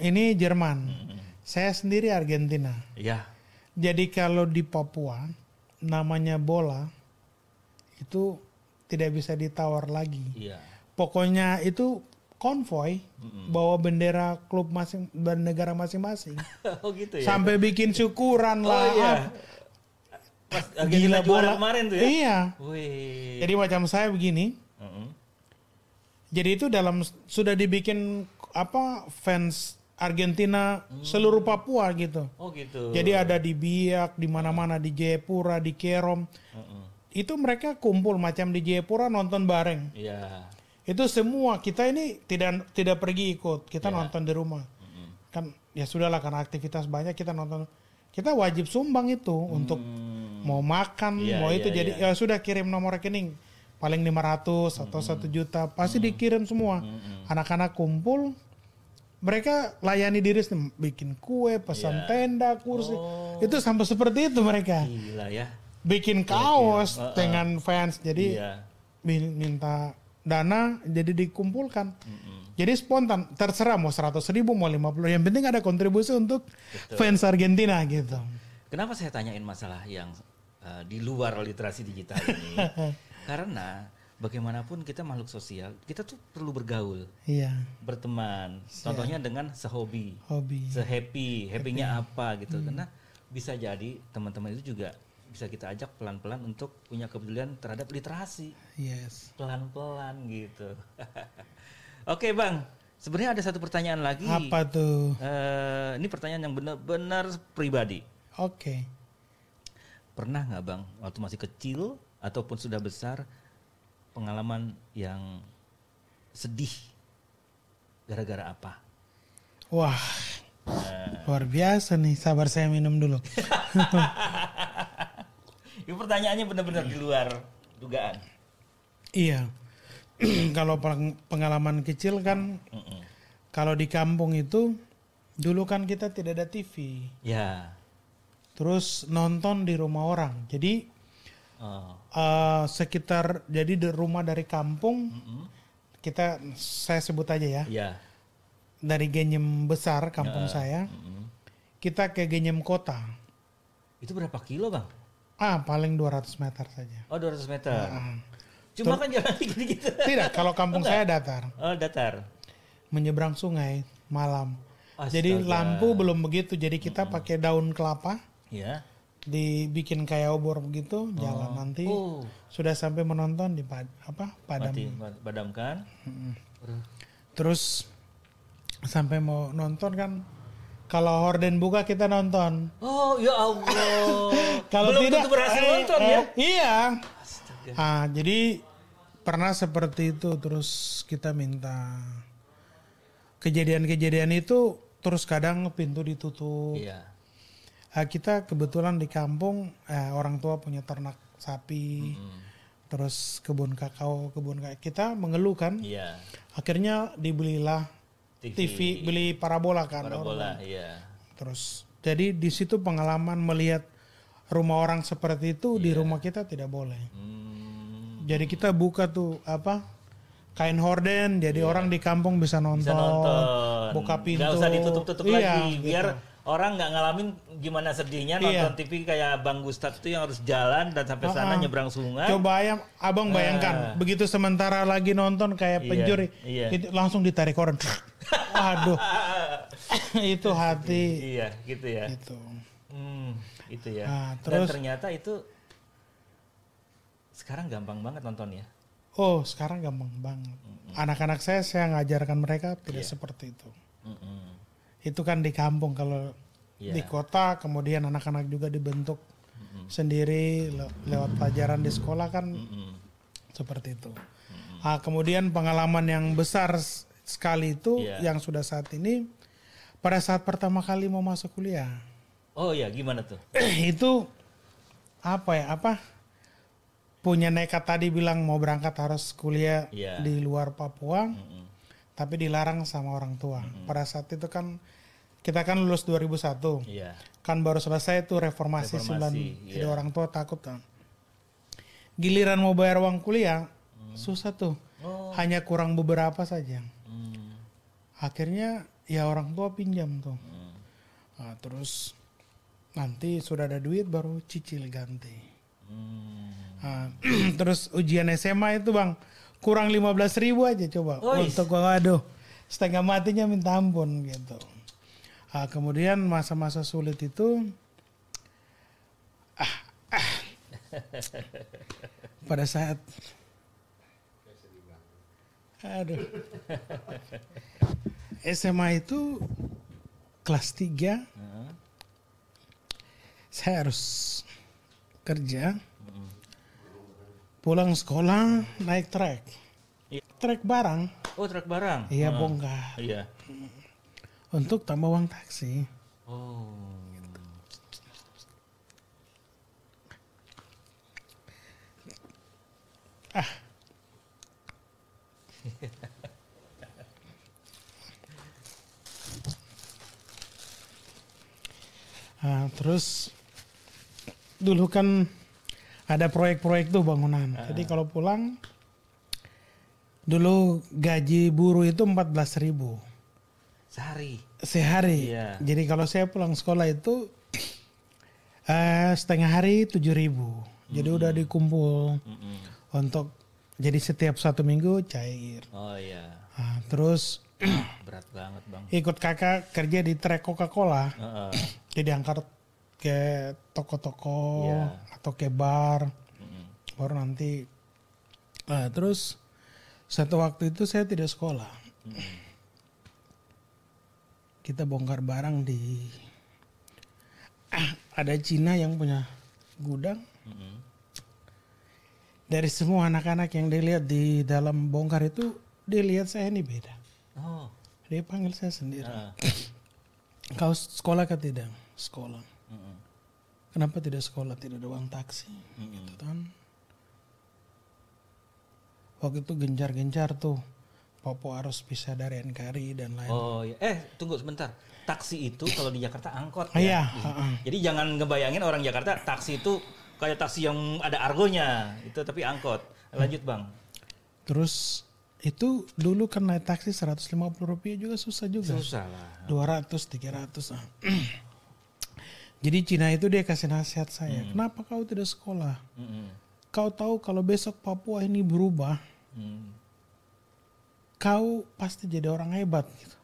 ini Jerman, saya sendiri Argentina. Ya. Jadi kalau di Papua namanya bola itu tidak bisa ditawar lagi. Iya. Pokoknya itu konvoy bawa bendera klub masing dan negara masing-masing [LAUGHS] oh gitu ya. sampai bikin syukuran oh lah. iya. ah, Pas Argentina Gila bola. kemarin tuh ya. Iya. Wih. Jadi macam saya begini. Mm-mm. Jadi itu dalam sudah dibikin apa fans Argentina seluruh Papua gitu. Oh gitu. Jadi ada di Biak, di mana-mana di Jayapura, di Kerom. Mm-mm. Itu mereka kumpul macam di Jayapura nonton bareng. Iya. Itu semua kita ini tidak tidak pergi ikut, kita Ya. nonton di rumah. Kan ya sudahlah karena aktivitas banyak kita nonton. Kita wajib sumbang itu untuk Hmm. mau makan, Iya, mau iya, itu jadi iya. ya sudah kirim nomor rekening paling 500 atau satu juta pasti dikirim semua. Anak-anak kumpul mereka layani diri sendiri, bikin kue, pesan Iya. tenda, kursi. Oh. Itu sampai seperti itu mereka. Gila ya. Bikin kaos Uh-uh. dengan fans. Jadi Iya. min- minta dana jadi dikumpulkan. Jadi spontan, terserah mau 100 ribu, mau 50 yang penting ada kontribusi untuk fans Argentina gitu. Kenapa saya tanyain masalah yang uh, di luar literasi digital ini? [LAUGHS] Karena bagaimanapun kita makhluk sosial, kita tuh perlu bergaul, Iya, berteman. Contohnya dengan sehobi, hobi. sehappy, happynya apa gitu. Karena bisa jadi teman-teman itu juga bisa kita ajak pelan-pelan untuk punya kepedulian terhadap literasi, Yes. pelan-pelan gitu. [LAUGHS] Oke bang, sebenarnya ada satu pertanyaan lagi. Apa tuh? Eh, ini pertanyaan yang benar-benar pribadi. Oke. Pernah nggak bang, waktu masih kecil ataupun sudah besar pengalaman yang sedih gara-gara apa? Wah, luar biasa nih. Sabar saya minum dulu. [LAUGHS] Ini pertanyaannya benar-benar di luar dugaan. iya. [CLEARS THROAT] kalau peng- pengalaman kecil kan, Mm-mm. kalau di kampung itu dulu kan kita tidak ada TV. Ya. Terus nonton di rumah orang. Jadi Oh. eh, sekitar jadi di rumah dari kampung Mm-mm. kita saya sebut aja ya Ya. dari Genyem besar kampung Ya. saya Mm-mm. kita ke Genyem kota Itu berapa kilo bang? Ah paling 200 meter saja Oh 200 meter. Ah. Cuma kan jalan [LAUGHS] gitu-gitu. tidak kalau kampung saya datar Oh datar. menyeberang sungai malam jadi Astaga. lampu belum begitu jadi kita pakai daun kelapa Ya. dibikin kayak obor begitu jalan nanti Oh. sudah sampai menonton di pad- apa padam Mati padamkan. Aduh. terus sampai mau nonton kan kalau horden buka kita nonton Oh ya Allah. [LAUGHS] kalau Belum tidak berhasil eh, nonton eh, ya. iya Astaga. ah jadi pernah seperti itu terus kita minta kejadian-kejadian itu terus kadang pintu ditutup Iya. Ah, kita kebetulan di kampung eh, orang tua punya ternak sapi Hmm. terus kebun kakao kebun kakao kita mengeluh kan Iya. akhirnya dibelilah TV. TV, beli parabola kan Parabola. Iya. terus jadi di situ pengalaman melihat rumah orang seperti itu di Iya. rumah kita tidak boleh Hmm. jadi kita buka tuh apa kain horden jadi orang di kampung bisa nonton, Iya. Bisa nonton. buka pintu Nggak usah ditutup-tutup Iya, lagi. gitu. Biar orang nggak ngalamin gimana sedihnya Iya. nonton TV kayak Bang Gustaf itu yang harus jalan dan sampai sana nyebrang sungai. Coba ayam, abang bayangkan begitu sementara lagi nonton kayak Iya, pencuri, iya. itu langsung ditarik orang. Waduh, [LAUGHS] itu hati iya, gitu ya. itu. Hmm, itu ya. Nah, Dan terus- ternyata itu sekarang gampang banget nontonnya. Oh, sekarang gampang banget. Anak-anak saya saya ngajarkan mereka tidak seperti itu. Mm-mm. Itu kan di kampung kalau Iya. di kota kemudian anak-anak juga dibentuk sendiri le- lewat pelajaran di sekolah kan Mm-mm. seperti itu. Ah, kemudian pengalaman yang besar sekali itu Iya. yang sudah saat ini pada saat pertama kali mau masuk kuliah Oh ya, gimana tuh? [CLEARS THROAT] itu apa ya apa punya nekat tadi bilang mau berangkat harus kuliah Iya. di luar Papua Mm-mm. tapi dilarang sama orang tua. Pada saat itu kan kita kan lulus 2001 Iya. kan baru selesai tuh reformasi, Reformasi, 9 iya. jadi orang tua takut kan. Giliran mau bayar uang kuliah susah tuh. Oh. Hanya kurang beberapa saja. Akhirnya ya orang tua pinjam tuh. Hmm. Nah, terus nanti sudah ada duit baru cicil ganti. Hmm. Nah, [CLEARS THROAT] terus ujian SMA itu bang kurang 15 ribu aja coba Ois. untuk waduh setengah matinya minta ampun gitu. Ah, kemudian masa-masa sulit itu ah, ah. [LAUGHS] pada saat aduh [LAUGHS] SMA itu kelas 3 Heeh. saya harus kerja pulang sekolah naik trek Iya. trek barang Oh, truk barang. iya Heeh. bongkar Iya. untuk tambah uang taksi Oh. ah [LAUGHS] Ah, terus dulu kan ada proyek-proyek tuh bangunan. Jadi kalau pulang dulu gaji buruh itu 14.000 ribu Sehari. sehari. Iya. Jadi kalau saya pulang sekolah itu [CLEARS THROAT] eh, setengah hari 7.000 ribu. Jadi udah dikumpul Mm-mm. untuk jadi setiap satu minggu cair. Oh iya. Ah, terus [COUGHS] Berat banget, Bang. ikut kakak kerja di trek Coca-Cola. Heeh. [COUGHS] Jadi angkat ke toko-toko Iya. atau ke bar. Mm-mm. Baru nanti ah, terus satu waktu itu saya tidak sekolah. Kita bongkar barang di ah, ada Cina yang punya gudang. Mm-mm. dari semua anak-anak yang dilihat di dalam bongkar itu dia lihat saya ini beda. Oh. Dia panggil saya sendiri. Ah. Kau sekolah ke tidak? Sekolah. Mm-mm. Kenapa tidak sekolah? Tidak ada uang taksi. Mm-mm. Gitu kan. Waktu itu gencar-gencar tuh. Papua harus pisah dari NKRI dan lain. Oh ya. Eh tunggu sebentar. Taksi itu kalau di Jakarta angkot ya. iya, heeh. Jadi jangan ngebayangin orang Jakarta taksi itu kayak taksi yang ada argonya itu tapi angkot. Lanjut bang. Terus itu dulu kan naik taksi 150 rupiah juga susah juga. Susah lah. 200, 300. ah. [CLEARS THROAT] Jadi Cina itu dia kasih nasihat saya. Kenapa kau tidak sekolah? Mm-mm. Kau tahu kalau besok Papua ini berubah, Mm. kau pasti jadi orang hebat. Gitu.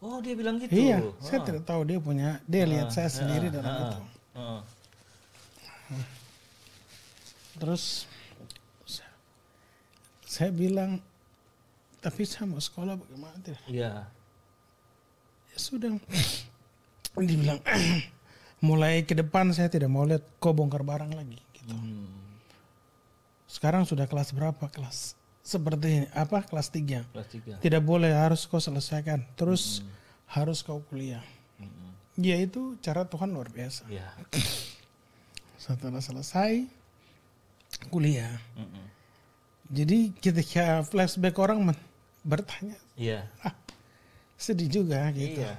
Oh dia bilang gitu. Iya, Oh. saya tidak tahu dia punya, dia lihat saya sendiri dalam Ah, itu. ah. Terus saya bilang, tapi saya mau sekolah bagaimana? Tidak. Iya. Ya sudah. [CLEARS THROAT] Dia bilang, [CLEARS THROAT] mulai ke depan saya tidak mau lihat kau bongkar barang lagi. Gitu. Hmm. Sekarang sudah kelas berapa? Kelas seperti ini. apa? Kelas 3. Kelas tiga. Tidak boleh harus kau selesaikan. Terus harus kau kuliah. Mm-mm. Ya itu cara Tuhan luar biasa. Iya. [CLEARS THROAT] Setelah selesai kuliah. Mm-mm. Jadi ketika flashback orang men- bertanya, Iya. ah, sedih juga gitu. Iya.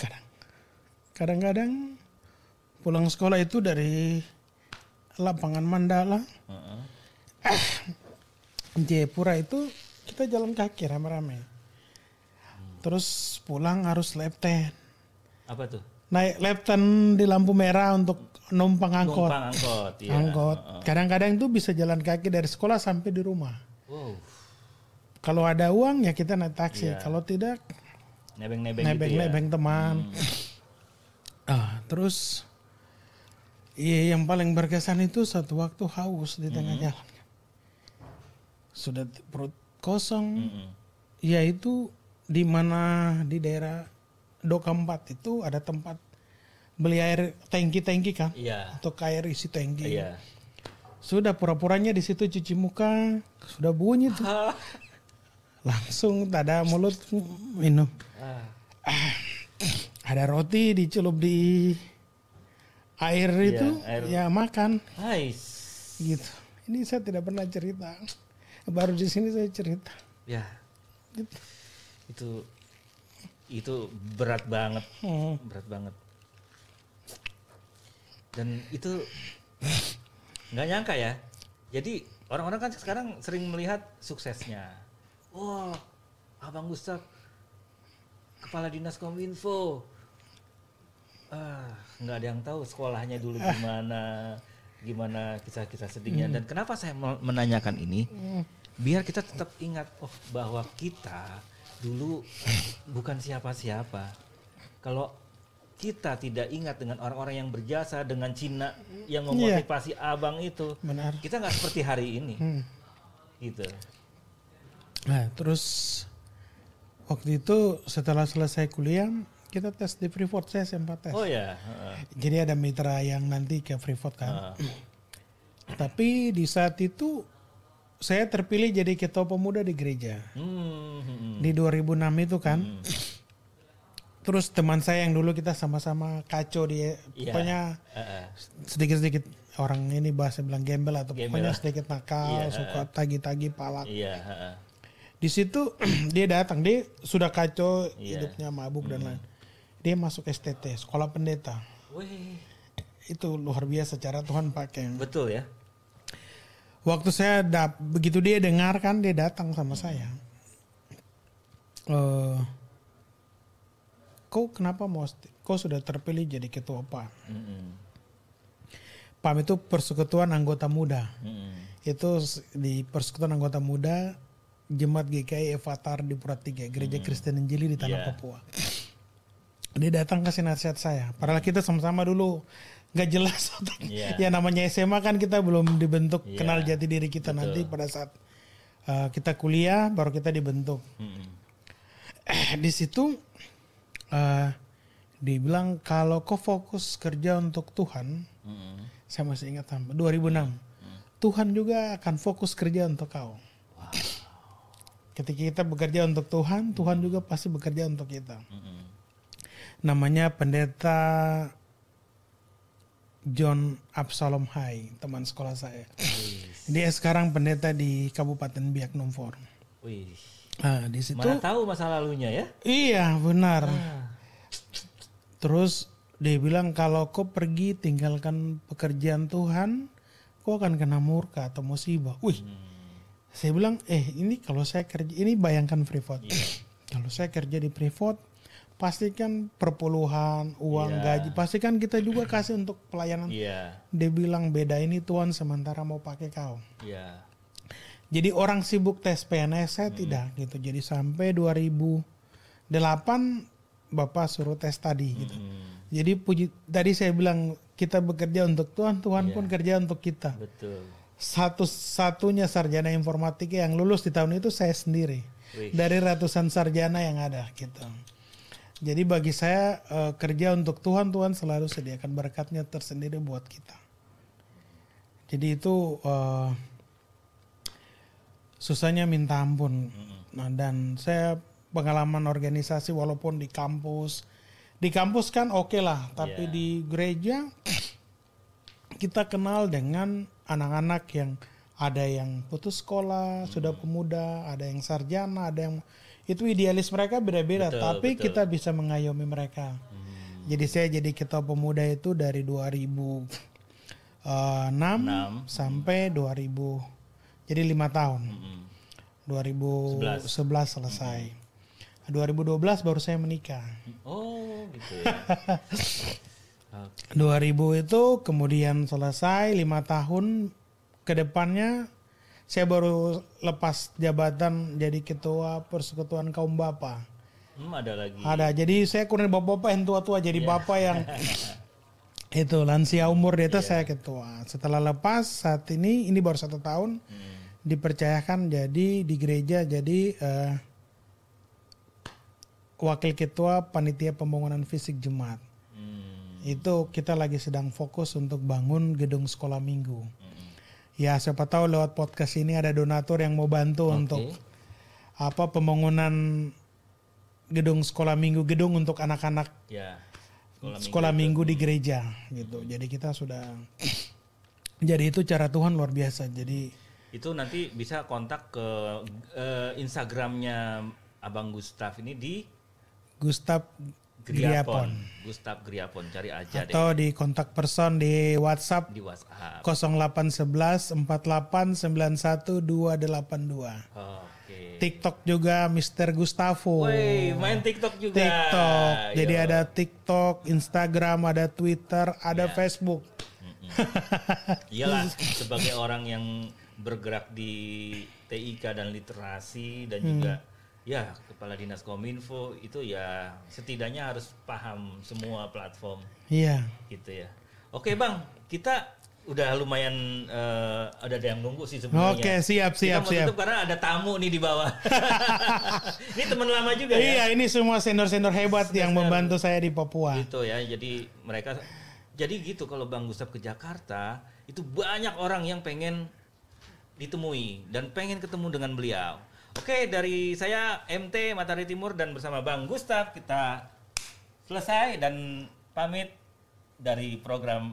Kadang, kadang-kadang pulang sekolah itu dari lapangan Mandala, Heeh. Jayapura itu kita jalan kaki rame-rame. Terus pulang harus lepten. Apa tuh? Naik lepten di lampu merah untuk numpang angkot. Numpang angkot. Iya. Angkot. Kadang-kadang itu bisa jalan kaki dari sekolah sampai di rumah. Wow. Kalau ada uang ya kita naik taksi. Iya. Kalau tidak Nebeng-nebeng gitu ya. nebeng-nebeng teman. Ah, terus iya yang paling berkesan itu satu waktu haus di tengah jalan. Sudah perut kosong. Mm-mm. Ya itu di mana di daerah Doka 4 itu ada tempat beli air tangki-tangki kan Iya. untuk air isi tangki. Iya. Sudah pura-puranya di situ cuci muka, sudah bunyi tuh. [LAUGHS] Langsung tada mulut minum. Ah. Ada roti dicelup di air Iya, itu, air. ya makan Nice. gitu. Ini saya tidak pernah cerita. Baru di sini saya cerita. Ya. Gitu. Itu itu berat banget, Hmm. berat banget. Dan itu nggak nyangka ya. Jadi orang-orang kan sekarang sering melihat suksesnya. Wah, Abang Gustaf kepala dinas kominfo. Ah, nggak ada yang tahu sekolahnya dulu gimana, gimana kisah-kisah sedihnya. Dan kenapa saya menanyakan ini? Biar kita tetap ingat oh bahwa kita dulu bukan siapa-siapa. Kalau kita tidak ingat dengan orang-orang yang berjasa dengan Cina yang memotivasi abang itu, Benar. kita nggak seperti hari ini, Hmm. gitu. Nah, terus waktu itu setelah selesai kuliah kita tes di Freeport saya sempat tes. Oh ya, heeh. Jadi ada mitra yang nanti ke Freeport kan. Heeh. [CLEARS THROAT] Tapi di saat itu saya terpilih jadi ketua pemuda di gereja. Hmm, hmm, hmm. Di 2006 itu kan. [CLEARS THROAT] Terus teman saya yang dulu kita sama-sama kacau di Iya. pokoknya Heeh. sedikit-sedikit orang ini bahasa bilang gembel atau Gembel. pokoknya sedikit nakal, Iya. suka tagi-tagi palak. Iya, heeh. Di situ [CLEARS THROAT] dia datang, dia sudah kacau Iya. hidupnya mabuk dan lain. Dia masuk STT, sekolah pendeta. Wih, Itu luar biasa cara Tuhan pakai. betul ya. Waktu saya dap, begitu dia dengar kan dia datang sama saya. Eh, kau kenapa mau? Kau sudah terpilih jadi ketua PAM. Mm-mm. PAM itu Persekutuan Anggota Muda. Mm-mm. Itu s- di Persekutuan Anggota Muda Jemaat GKI Evatar di Puratiga, Gereja Kristen Injili di Tanah Iya. Papua. Dia datang kasih nasihat saya. Padahal kita sama-sama dulu nggak jelas. [LAUGHS] Iya. ya namanya SMA kan kita belum dibentuk Iya. kenal jati diri kita nanti pada saat uh, kita kuliah baru kita dibentuk. Mm-mm. Eh, [CLEARS THROAT] di situ uh, dibilang kalau kau fokus kerja untuk Tuhan, Mm-mm. saya masih ingat sampai 2006. Tuhan juga akan fokus kerja untuk kau. Ketika kita bekerja untuk Tuhan, Tuhan juga pasti bekerja untuk kita. Namanya pendeta John Absalom Hai, teman sekolah saya. Wih. Dia sekarang pendeta di Kabupaten Biak Numfor. Wih. Nah, di situ Mana tahu masa lalunya ya? iya benar. Ah. Terus dia bilang kalau kau pergi tinggalkan pekerjaan Tuhan, kau akan kena murka atau musibah. Wih, saya bilang, eh ini kalau saya kerja, ini bayangkan Freeport. Kalau saya kerja di Freeport, pastikan perpuluhan, uang Iya. gaji, pastikan kita juga kasih untuk pelayanan. Iya. Dia bilang beda ini Tuhan sementara mau pakai kau. Iya. Jadi orang sibuk tes PNS saya tidak gitu. Jadi sampai 2008 Bapak suruh tes tadi gitu. Mm, Jadi puji tadi saya bilang kita bekerja untuk Tuhan, Tuhan Iya. pun kerja untuk kita. betul. Satu-satunya sarjana informatika yang lulus di tahun itu saya sendiri Wih. dari ratusan sarjana yang ada gitu. Jadi bagi saya eh, kerja untuk Tuhan, Tuhan selalu sediakan berkatnya tersendiri buat kita. Jadi itu eh, susahnya minta ampun. Nah dan saya pengalaman organisasi walaupun di kampus, di kampus kan oke lah, tapi Iya. di gereja kita kenal dengan anak-anak yang ada yang putus sekolah, sudah pemuda, ada yang sarjana, ada yang itu idealis mereka beda-beda, tapi betul. kita bisa mengayomi mereka. Hmm. Jadi saya jadi ketua pemuda itu dari 2006 Enam. sampai 2000 jadi lima tahun. Mm-mm. 2011 selesai. 2012 baru saya menikah. Oh, gitu ya. [LAUGHS] Oke. 2000 itu kemudian selesai lima tahun ke depannya saya baru lepas jabatan jadi ketua persekutuan kaum bapak. Hmm, ada lagi. Ada. Jadi saya kurang bapak-bapak yang tua-tua jadi bapak yang [LAUGHS] itu lansia umur di atas saya ketua. Setelah lepas saat ini ini baru satu tahun Hmm. dipercayakan jadi di gereja jadi eh, wakil ketua panitia pembangunan fisik jemaat. Hmm. Itu kita lagi sedang fokus untuk bangun gedung sekolah minggu. Hmm. Ya siapa tahu lewat podcast ini ada donatur yang mau bantu untuk apa pembangunan gedung sekolah minggu gedung untuk anak-anak Ya. sekolah minggu di gereja gitu. Jadi kita sudah [CLEARS THROAT] jadi itu cara Tuhan luar biasa. Jadi Itu nanti bisa kontak ke eh, Instagramnya Abang Gustaf ini di Gustav Griapon Gustaf Griapon cari aja deh atau di kontak person di WhatsApp di WhatsApp. 0811 4891 282. Oke. TikTok juga Mr. Gustavo. Woi, main TikTok juga. TikTok. Jadi Yo. ada TikTok, Instagram, ada Twitter, ada Ya. Facebook. [LAUGHS] Iyalah sebagai orang yang bergerak di TIK dan literasi dan juga ya kepala dinas kominfo itu ya setidaknya harus paham semua platform Iya. gitu ya. Oke bang, kita udah lumayan eh, ada yang nunggu sih sebenarnya. Oke, siap, siap, kita mau siap. tutup karena ada tamu nih di bawah. [LAUGHS] Ini teman lama juga ya. Iya, ini semua senior-senior hebat yang membantu saya di Papua. Gitu ya. Jadi mereka jadi gitu kalau Bang Gustaf ke Jakarta itu banyak orang yang pengen ditemui dan pengen ketemu dengan beliau. Oke, dari saya MT Matahari Timur dan bersama Bang Gustaf kita selesai dan pamit dari program